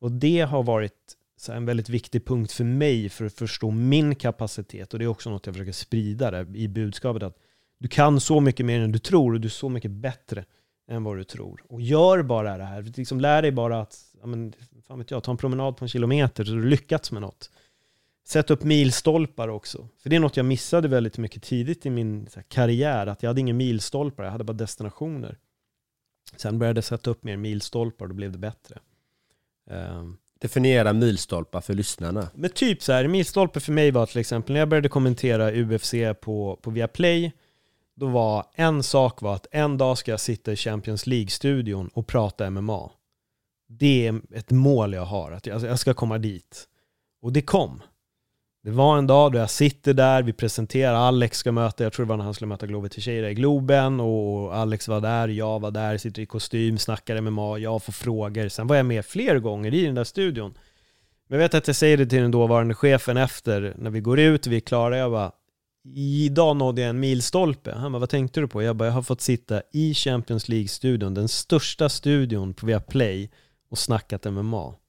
Och det har varit så en väldigt viktig punkt för mig för att förstå min kapacitet. Och det är också något jag försöker sprida där i budskapet. Att du kan så mycket mer än du tror och du är så mycket bättre än vad du tror. Och gör bara det här. Liksom lär dig bara att, ja, men, fan vet jag, ta en promenad på en kilometer så har du lyckats med något. Sätt upp milstolpar också. För det är något jag missade väldigt mycket tidigt i min här, karriär. Att jag hade inga milstolpar, jag hade bara destinationer. Sen började jag sätta upp mer milstolpar och då blev det bättre. Um, Definiera milstolpar för lyssnarna. men typ så här, milstolpe för mig var till exempel när jag började kommentera UFC på, på Viaplay, då var en sak var att en dag ska jag sitta i Champions League-studion och prata MMA. Det är ett mål jag har, att alltså, jag, ska komma dit. Och det kom. Det var en dag då jag sitter där, vi presenterar, Alex ska möta, jag tror det var när han skulle möta Glover Teixeira i Globen och Alex var där, jag var där, sitter i kostym, snackar MMA, jag får frågor. Sen var jag med fler gånger i den där studion. Men jag vet att jag säger det till den dåvarande chefen efter, när vi går ut, vi är klara, jag bara Idag nådde jag en milstolpe. Han bara, vad tänkte du på? Jag bara, jag har fått sitta i Champions League-studion, den största studion på Viaplay och snackat MMA. Och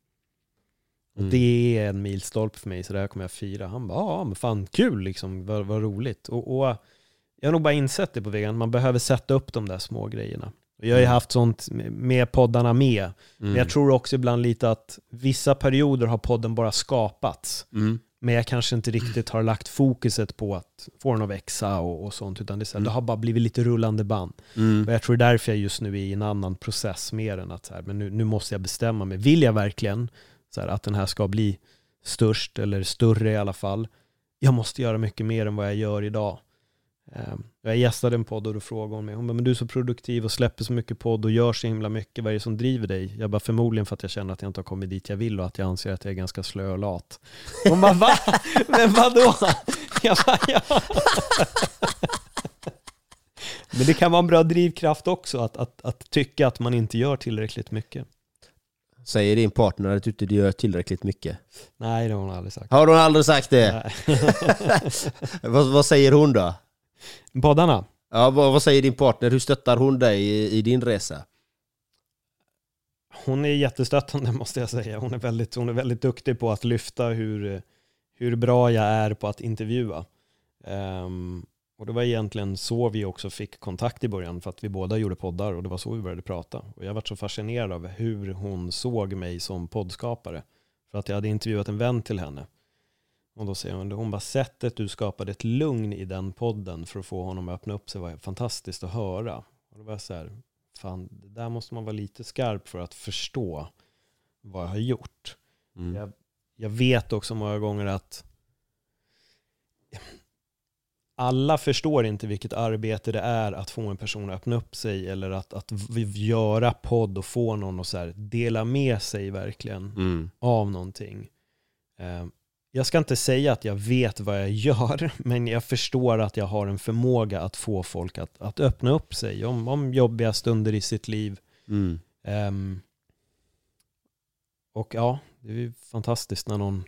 Mm. det är en milstolpe för mig, så det här kommer jag fira. Han bara, ja men fan kul liksom, vad, vad roligt. Och, och jag har nog bara insett det på vägen, man behöver sätta upp de där små grejerna. Jag har ju Mm. haft sånt med- poddarna med. Men jag tror också ibland lite att vissa perioder har podden bara skapats. Mm. Men jag kanske inte riktigt har lagt fokuset på att få den att växa och, och sånt, utan det, är så här, det har bara blivit lite rullande band. Mm. Och jag tror det är därför jag just nu är i en annan process mer än att så här, men nu, nu måste jag bestämma mig. Vill jag verkligen så här, att den här ska bli störst eller större i alla fall? Jag måste göra mycket mer än vad jag gör idag. Ehm, Jag gästade en podd och då frågade hon mig, hon bara, men du är så produktiv och släpper så mycket podd och gör så himla mycket, vad är det som driver dig? Jag bara, förmodligen för att jag känner att jag inte har kommit dit jag vill och att jag anser att jag är ganska slö och lat. Hon bara, va? Men vadå? Jag bara, ja. Men det kan vara en bra drivkraft också, att, att, att tycka att man inte gör tillräckligt mycket. Säger din partner att du inte gör tillräckligt mycket? Nej, det har hon aldrig sagt. Har hon aldrig sagt det? Vad, vad säger hon då? Poddarna? Ja, vad, vad säger din partner? Hur stöttar hon dig i, i din resa? Hon är jättestöttande måste jag säga. Hon är väldigt, hon är väldigt duktig på att lyfta hur, hur bra jag är på att intervjua. Ehm, och det var egentligen så vi också fick kontakt i början, för att vi båda gjorde poddar och det var så vi började prata. Och jag var så fascinerad av hur hon såg mig som poddskapare. För att jag hade intervjuat en vän till henne. Och då säger hon, hon bara sättet du skapade ett lugn i den podden för att få honom att öppna upp sig var fantastiskt att höra. Och då var jag så här, fan, det där måste man vara lite skarp för att förstå vad jag har gjort. Mm. Jag, jag vet också många gånger att alla förstår inte vilket arbete det är att få en person att öppna upp sig eller att, att göra podd och få någon att så här dela med sig verkligen Mm. av någonting. Jag ska inte säga att jag vet vad jag gör, men jag förstår att jag har en förmåga att få folk att, att öppna upp sig om, om jobbiga stunder i sitt liv. Mm. Ehm, och ja, det är fantastiskt när någon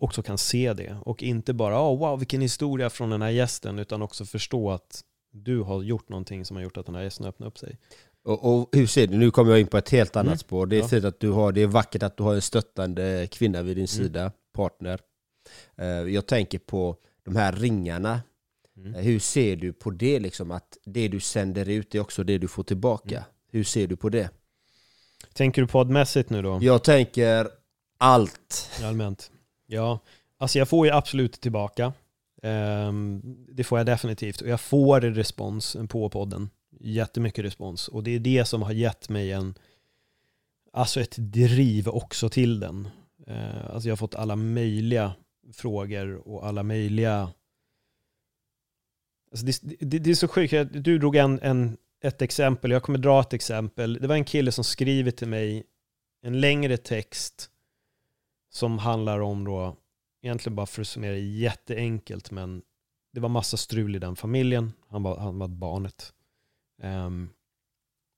också kan se det och inte bara oh, wow vilken historia från den här gästen utan också förstå att du har gjort någonting som har gjort att den här gästen öppnar upp sig. Och, och hur ser du, nu kommer jag in på ett helt annat Mm. spår. Det är, Ja. att du har, det är vackert att du har en stöttande kvinna vid din Mm. sida, partner. Eh, Jag tänker på de här ringarna. Mm. Eh, Hur ser du på det liksom? Att det du sänder ut är också det du får tillbaka. Mm. Hur ser du på det? Tänker du poddmässigt nu då? Jag tänker allt. Allmänt. Ja, alltså jag får ju absolut tillbaka. Ehm, det får jag definitivt. Och jag får respons på podden. Jättemycket respons. Och det är det som har gett mig en, alltså ett driv också till den. Eh, alltså jag har fått alla möjliga frågor och alla möjliga... Alltså det, det, det är så sjukt. Du drog en, en, ett exempel, jag kommer dra ett exempel. Det var en kille som skriver till mig en längre text som handlar om då, egentligen bara för att summera jätteenkelt, men det var massa strul i den familjen. Han var, han var barnet.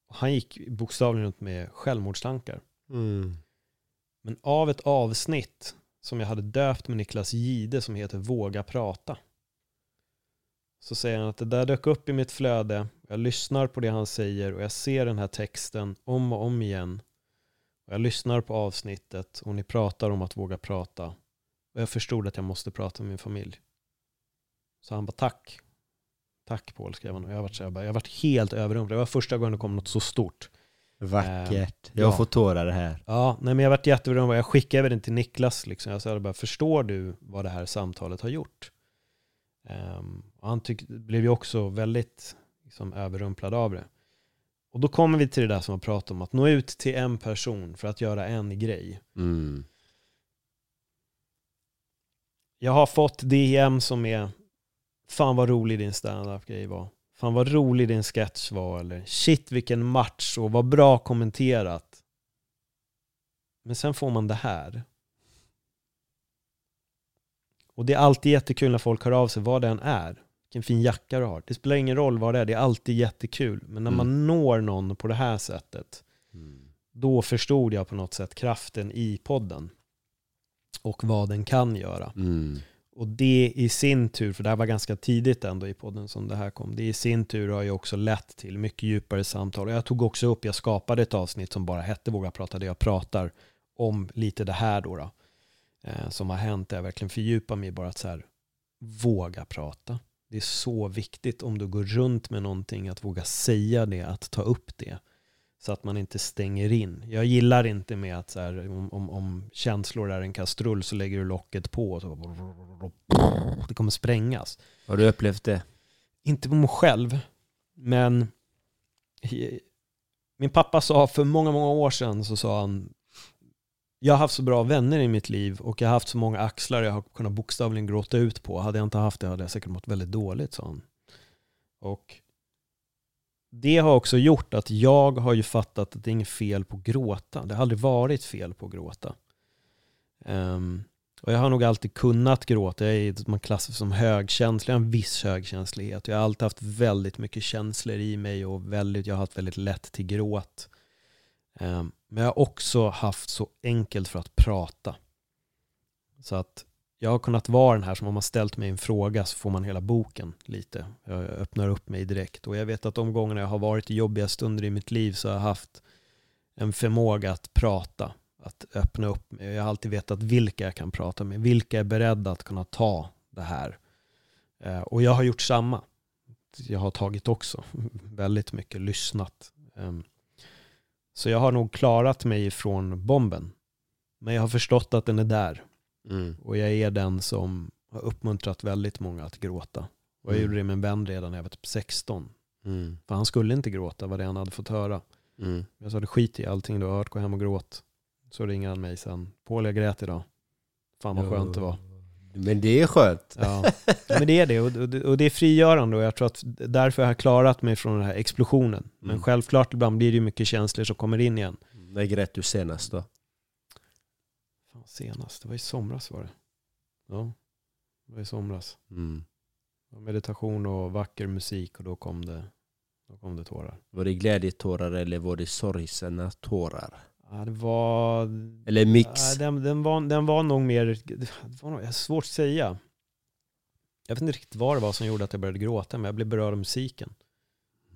Och han gick bokstavligen runt med självmordstankar. Mm. Men av ett avsnitt som jag hade döpt med Niklas Gide som heter Våga prata. Så säger han att det där dök upp i mitt flöde. Jag lyssnar på det han säger och jag ser den här texten om och om igen. Och jag lyssnar på avsnittet och ni pratar om att våga prata. Och jag förstod att jag måste prata med min familj. Så han bara tack. Tack Paul skrev han. Och jag har varit, så här, bara- jag varit helt överrumplad. Det var första gången det kom något så stort. Vackert. Ehm, Jag ja. fått tårar här. Ja, nej, men jag varit jätteöverrumplad. Jag skickade över den till Niklas. Liksom. Jag sa bara, förstår du vad det här samtalet har gjort? Och han tyck, blev ju också väldigt liksom, överrumplad av det. Och då kommer vi till det där som jag pratade om, att nå ut till en person för att göra en grej. Mm. Jag har fått DM som är Fan vad rolig din standup grej var. Fan vad rolig din sketch var. Eller shit vilken match och vad bra kommenterat. Men sen får man det här. Och det är alltid jättekul när folk hör av sig, vad det än är. Vilken fin jacka du har. Det spelar ingen roll vad det är, det är alltid jättekul. Men när man når någon på det här sättet, då förstod jag på något sätt kraften i podden. Och vad den kan göra. Mm. Och det i sin tur, för det här var ganska tidigt ändå i podden som det här kom, det i sin tur har ju också lett till mycket djupare samtal. Och jag tog också upp, jag skapade ett avsnitt som bara hette Våga prata, där jag pratar om lite det här då, då eh, som har hänt, där jag verkligen fördjupar mig i bara att så här, våga prata. Det är så viktigt om du går runt med någonting, att våga säga det, att ta upp det. Så att man inte stänger in. Jag gillar inte med att så här, om, om, om känslor är en kastrull så lägger du locket på och så det kommer sprängas. Har du upplevt det? Inte på mig själv, men min pappa sa för många, många år sedan så sa han jag har haft så bra vänner i mitt liv och jag har haft så många axlar jag har kunnat bokstavligen gråta ut på. Hade jag inte haft det hade jag säkert mått väldigt dåligt, sa han. Och det har också gjort att jag har ju fattat att det är inget fel på att gråta. Det har aldrig varit fel på att gråta. Um, och jag har nog alltid kunnat gråta. Jag är man klassas som högkänslig, jag har en viss högkänslighet. Jag har alltid haft väldigt mycket känslor i mig och väldigt, jag har haft väldigt lätt till gråt. Um, men jag har också haft så enkelt för att prata. Så att jag har kunnat vara den här som om man ställt mig en fråga så får man hela boken lite. Jag öppnar upp mig direkt. Och jag vet att de gångerna jag har varit i jobbiga stunder i mitt liv så har jag haft en förmåga att prata. Att öppna upp mig. Jag har alltid vetat vilka jag kan prata med. Vilka är beredda att kunna ta det här. Eh, och jag har gjort samma. Jag har tagit också väldigt mycket, lyssnat. Ehm, så jag har nog klarat mig ifrån bomben. Men jag har förstått att den är där. Mm. Och jag är den som har uppmuntrat väldigt många att gråta. Och jag Mm. gjorde det med en vän redan när jag var typ 16. Mm. För han skulle inte gråta, vad det han hade fått höra. Mm. Jag sa det skit i allting du har hört, gå hem och gråt. Så ringer han mig sen. Paul jag grät idag. Fan vad skönt det var. Men det är skönt. Ja, men det är det. Och, det- är frigörande och jag tror att därför har jag klarat mig från den här explosionen. Men Mm. självklart ibland blir det ju mycket känslor som kommer in igen. När grät du senast då? Fan, senast, det var i somras var det. Ja, det var i somras. Mm. Meditation och vacker musik och då kom det, då kom det tårar. Var det glädjetårar eller var det sorgsna tårar? Ja, det var... Eller mix? Ja, den, den, var, den var nog mer... Det var nog, svårt att säga. Jag vet inte riktigt vad det var som gjorde att jag började gråta, men jag blev berörd av musiken.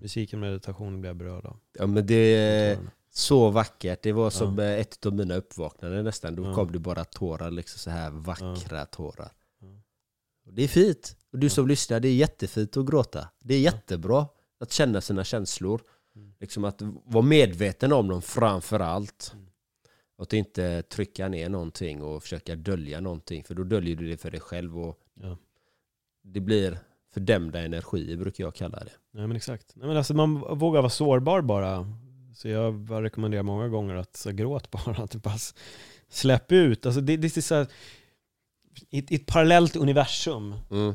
Musiken och meditationen blev jag berörd av. Ja men det så vackert. Det var som Ja. eh, ett av mina uppvaknanden nästan. Då Ja. kom det bara tårar, liksom så här vackra tårar. Ja. Och det är fint. Och du som lyssnar, det är jättefint att gråta. Det är jättebra att känna sina känslor. Mm. Liksom att vara medveten om dem framför allt. Mm. Och att inte trycka ner någonting och försöka dölja någonting. För då döljer du det för dig själv och det blir fördämda energier brukar jag kalla det. Nej men exakt. Nej, men alltså, man vågar vara sårbar bara. Så jag rekommenderar många gånger att så, gråt bara. Att bara släpp ut. Alltså, det, det är så här, i, I ett parallellt universum, Mm.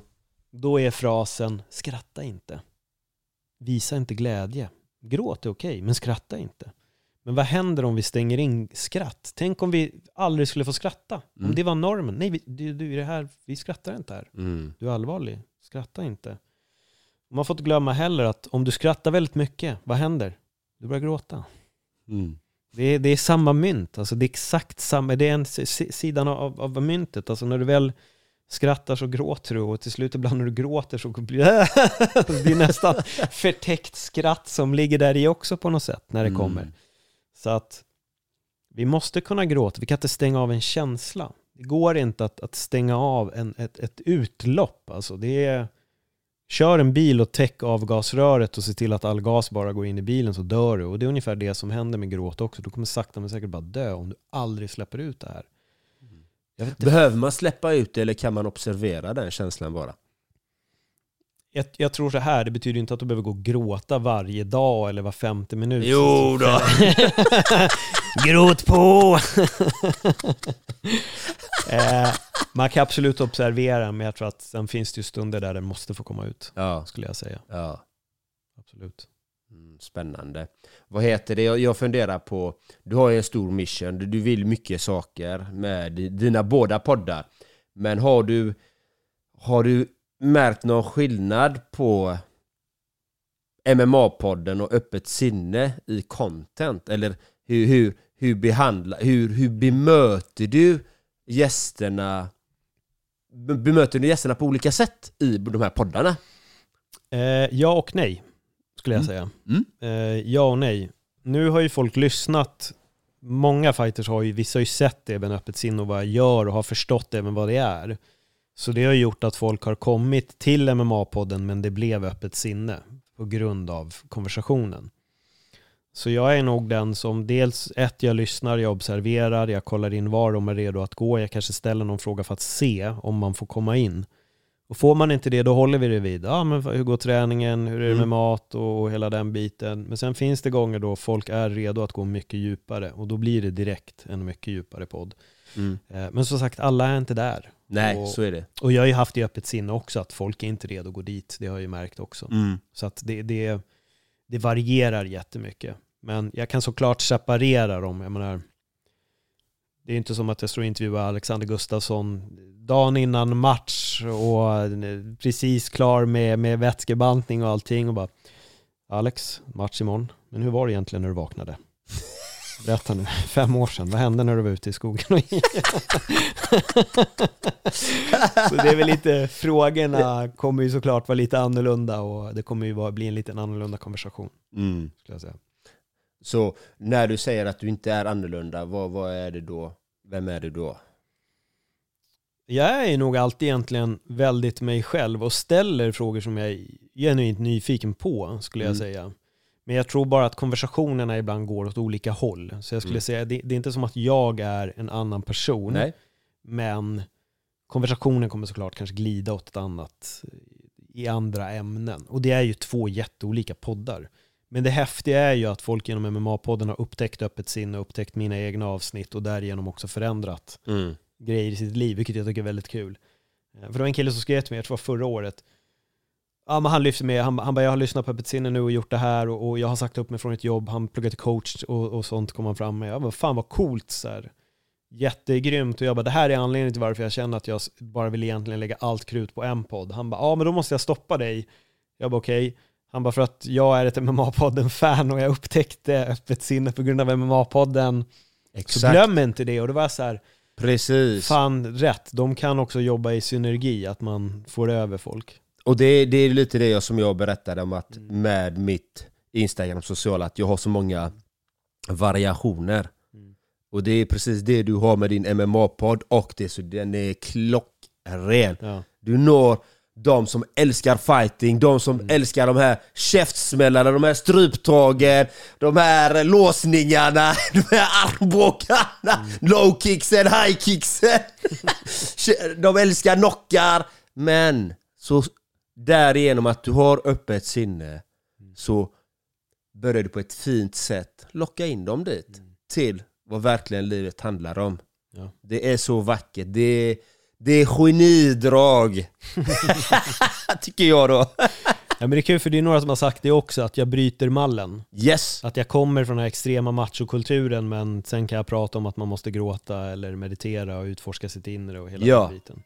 då är frasen skratta inte. Visa inte glädje. Gråt är okej, men skratta inte. Men vad händer om vi stänger in skratt? Tänk om vi aldrig skulle få skratta. Om Mm. det var normen. Nej, vi, du, du, det här, vi skrattar inte här. Mm. Du är allvarlig. Skratta inte. Man får inte glömma heller att om du skrattar väldigt mycket, vad händer? Du börjar gråta. Mm. Det är, det är samma mynt. Alltså det är exakt samma. Det är en sidan av, av myntet. Alltså när du väl skrattar så gråter du och till slut ibland när du gråter så blir det är nästan förtäckt skratt som ligger där i också på något sätt när det Mm. kommer. Så att vi måste kunna gråta. Vi kan inte stänga av en känsla. Det går inte att, att stänga av en, ett, ett utlopp. Alltså det är, kör en bil och täck avgasröret och se till att all gas bara går in i bilen så dör du. Och det är ungefär det som händer med gråt också. Du kommer sakta men säkert bara dö om du aldrig släpper ut det här. Jag, vet inte, Behöver man släppa ut det eller kan man observera den känslan bara? Jag, jag tror så här, det betyder inte att du behöver gå och gråta varje dag eller var femte minut. Jo då. Gråt på! eh, man kan absolut observera, men jag tror att sen finns det ju stunder där den måste få komma ut, Ja, skulle jag säga. ja. Absolut. Mm, Spännande. Vad heter det? Jag- Jag funderar på, du har ju en stor mission, du- du vill mycket saker med di- dina båda poddar. Men har du Har du märkt någon skillnad på MMA-podden och Öppet sinne i content? Eller hur, hur, hur, behandla, hur, hur bemöter du gästerna be- Bemöter du gästerna på olika sätt i de här poddarna? Eh, ja och nej, skulle jag Mm. säga. Mm. Eh, ja och nej. Nu har ju folk lyssnat. Många fighters har ju, vissa har ju sett även öppet sinne och vad jag gör och har förstått även vad det är. Så det har gjort att folk har kommit till MMA-podden men det blev öppet sinne på grund av konversationen. Så jag är nog den som dels ett, jag lyssnar, jag observerar, jag kollar in var de är redo att gå, jag kanske ställer någon fråga för att se om man får komma in. Och får man inte det, då håller vi det vid. Ja, men hur går träningen? Hur är det med Mm. mat och hela den biten? Men sen finns det gånger då folk är redo att gå mycket djupare och då blir det direkt en mycket djupare podd. Mm. Eh, Men som sagt, alla är inte där. Nej, och, så är det. och jag har ju haft i öppet sinne också att folk är inte redo att gå dit. Det har jag ju märkt också. Mm. Så att det, det, det varierar jättemycket. Men jag kan såklart separera dem. Jag menar, det är inte som att jag står och intervjuar Alexander Gustafsson dagen innan match och eh, precis klar med, med vätskebantning och allting och bara Alex, match imorgon. Men hur var det egentligen när du vaknade? Berätta nu, fem år sedan, vad hände när du var ute i skogen och? Så det är väl lite, frågorna kommer ju såklart vara lite annorlunda och det kommer ju vara, bli en liten annorlunda konversation, Mm. skulle jag säga. Så när du säger att du inte är annorlunda, vad, vad är det då? Vem är det då? Jag är nog alltid egentligen väldigt mig själv och ställer frågor som jag är genuint nyfiken på, skulle jag Mm. säga. Men jag tror bara att konversationerna ibland går åt olika håll. Så jag skulle Mm. säga, det, det är inte som att jag är en annan person, Nej? men konversationen kommer såklart kanske glida åt ett annat i andra ämnen. Och det är ju två jätteolika poddar. Men det häftiga är ju att folk genom MMA-podden har upptäckt öppet sinne, upptäckt mina egna avsnitt och därigenom också förändrat Mm. grejer i sitt liv, vilket jag tycker är väldigt kul. Eh, För det var en kille som skrev till mig, jag tror det var förra året, ja, men han lyfte med, han, han bara jag har lyssnat på Öppet sinne nu och gjort det här och, och jag har sagt upp mig från ett jobb, han pluggade till coach och, och sånt kom han fram med. Jag bara fan vad coolt så här. Jättegrymt och jag bara det här är anledningen till varför jag känner att jag bara vill egentligen lägga allt krut på en podd. Han bara ja men då måste jag stoppa dig. Jag bara okej. Han bara för att jag är ett MMA-podden-fan och jag upptäckte Öppet sinne på grund av MMA-podden. Så Exakt. glöm inte det. Och det var så här, Precis. fan rätt. De kan också jobba i synergi, att man får över folk. Och det, det är lite det som jag berättade om att Mm. med mitt Instagram sociala, att jag har så många variationer. Mm. Och det är precis det du har med din MMA-podd och det så den är klockren. Ja. Du når de som älskar fighting, de som Mm. älskar de här käftsmällarna, de här stryptagen, de här låsningarna, de här armbågarna, Mm. low kicksen, high kicksen. de älskar knockar, men så därigenom att du har öppet sinne Mm. så börjar du på ett fint sätt locka in dem dit till vad verkligen livet handlar om. Mm. Ja. Det är så vackert. Det är, det är genidrag. Tycker jag då. Ja, men det är kul för det är några som har sagt det också, att jag bryter mallen. Yes. Att jag kommer från den här extrema machokulturen men sen kan jag prata om att man måste gråta eller meditera och utforska sitt inre och hela Ja. den biten.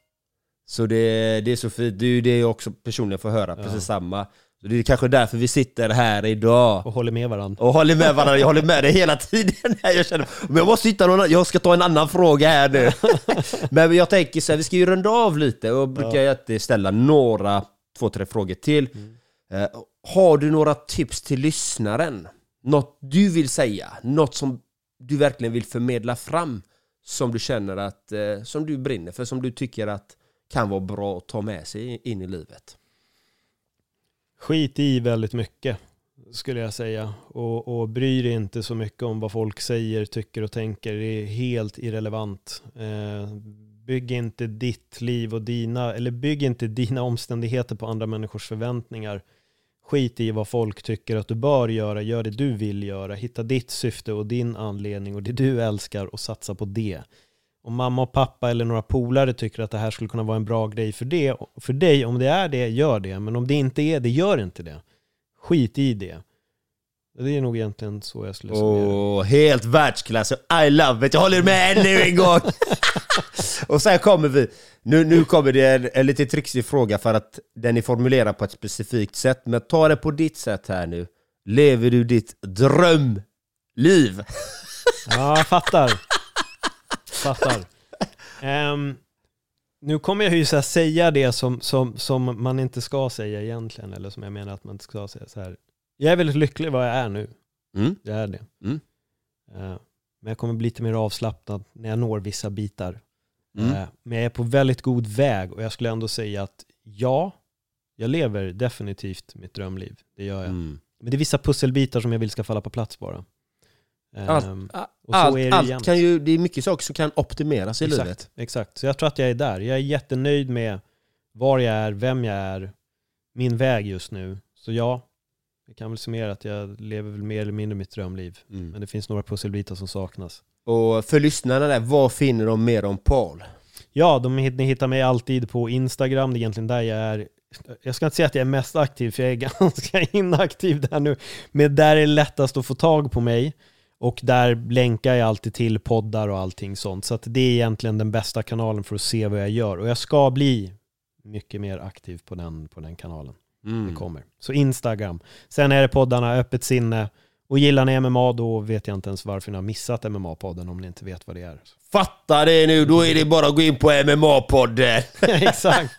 Så det, det är så fint. Det är ju det jag också personligen får höra. Ja. Precis samma. Så det är kanske därför vi sitter här idag. Och håller med varandra. Och håller med varandra. Jag håller med dig hela tiden. Jag, känner, men jag måste hitta någon, jag ska ta en annan fråga här nu. Men jag tänker så här, vi ska ju runda av lite och brukar jag alltid ställa några, två, tre frågor till. Eh, har du några tips till lyssnaren? Något du vill säga? Något som du verkligen vill förmedla fram? Som du känner att, eh, som du brinner för, som du tycker att kan vara bra att ta med sig in i livet? Skit i väldigt mycket, skulle jag säga. Och, och bry dig inte så mycket om vad folk säger, tycker och tänker. Det är helt irrelevant. Eh, bygg inte ditt liv och dina, eller bygg inte dina omständigheter på andra människors förväntningar. Skit i vad folk tycker att du bör göra, gör det du vill göra. Hitta ditt syfte och din anledning och det du älskar och satsa på det. Om mamma och pappa eller några polare tycker att det här skulle kunna vara en bra grej för, det, för dig, om det är det, gör det. Men om det inte är det, gör inte det. Skit i det. Det är nog egentligen så jag skulle det. Åh, helt världsklass. I love it. Jag håller med ännu en gång. och sen kommer vi... Nu, nu kommer det en, en lite trixig fråga för att den är formulerad på ett specifikt sätt. Men ta det på ditt sätt här nu. Lever du ditt drömliv? Ja, jag fattar. Fattar. Ehm, nu kommer jag ju så säga det som, som, som man inte ska säga egentligen, eller som jag menar att man inte ska säga så här. Jag är väldigt lycklig vad jag är nu. Mm. Jag är det. Mm. Eh, men jag kommer bli lite mer avslappnad när jag når vissa bitar. Mm. Eh, men jag är på väldigt god väg och jag skulle ändå säga att ja, jag lever definitivt mitt drömliv. Det gör jag. Mm. Men det är vissa pusselbitar som jag vill ska falla på plats bara. Allt, så allt, allt kan ju, det är mycket saker som kan optimeras i exakt, livet. Exakt, så jag tror att jag är där. Jag är jättenöjd med var jag är, vem jag är, min väg just nu. Så ja, jag kan väl summera att jag lever väl mer eller mindre mitt drömliv. Mm. Men det finns några pusselbitar som saknas. Och för lyssnarna där, vad finner de mer om Paul? Ja, de, ni hittar mig alltid på Instagram, det är egentligen där jag är. Jag ska inte säga att jag är mest aktiv, för jag är ganska inaktiv där nu. Men där är det lättast att få tag på mig. Och där länkar jag alltid till poddar och allting sånt. Så att det är egentligen den bästa kanalen för att se vad jag gör. Och jag ska bli mycket mer aktiv på den, på den kanalen. Mm. Det kommer. Så Instagram. Sen är det poddarna, öppet sinne. Och gillar ni MMA då vet jag inte ens varför ni har missat MMA-podden om ni inte vet vad det är. Fatta det nu, då är det bara att gå in på MMA-podden. Exakt.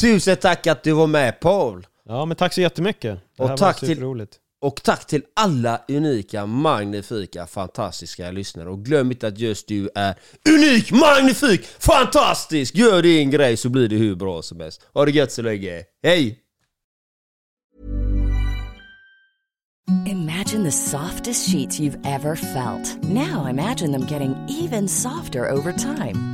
Tusen tack att du var med Paul! Ja, men tack så jättemycket. Det Och här tack var till- superroligt. Och tack till alla unika, magnifika, fantastiska lyssnare. Och glöm inte att just du är unik, magnifik, fantastisk! Gör din grej så blir det hur bra som helst. Ha det gött så länge. Hej! Imagine the softest sheets you've ever felt. Now imagine them getting even softer over time.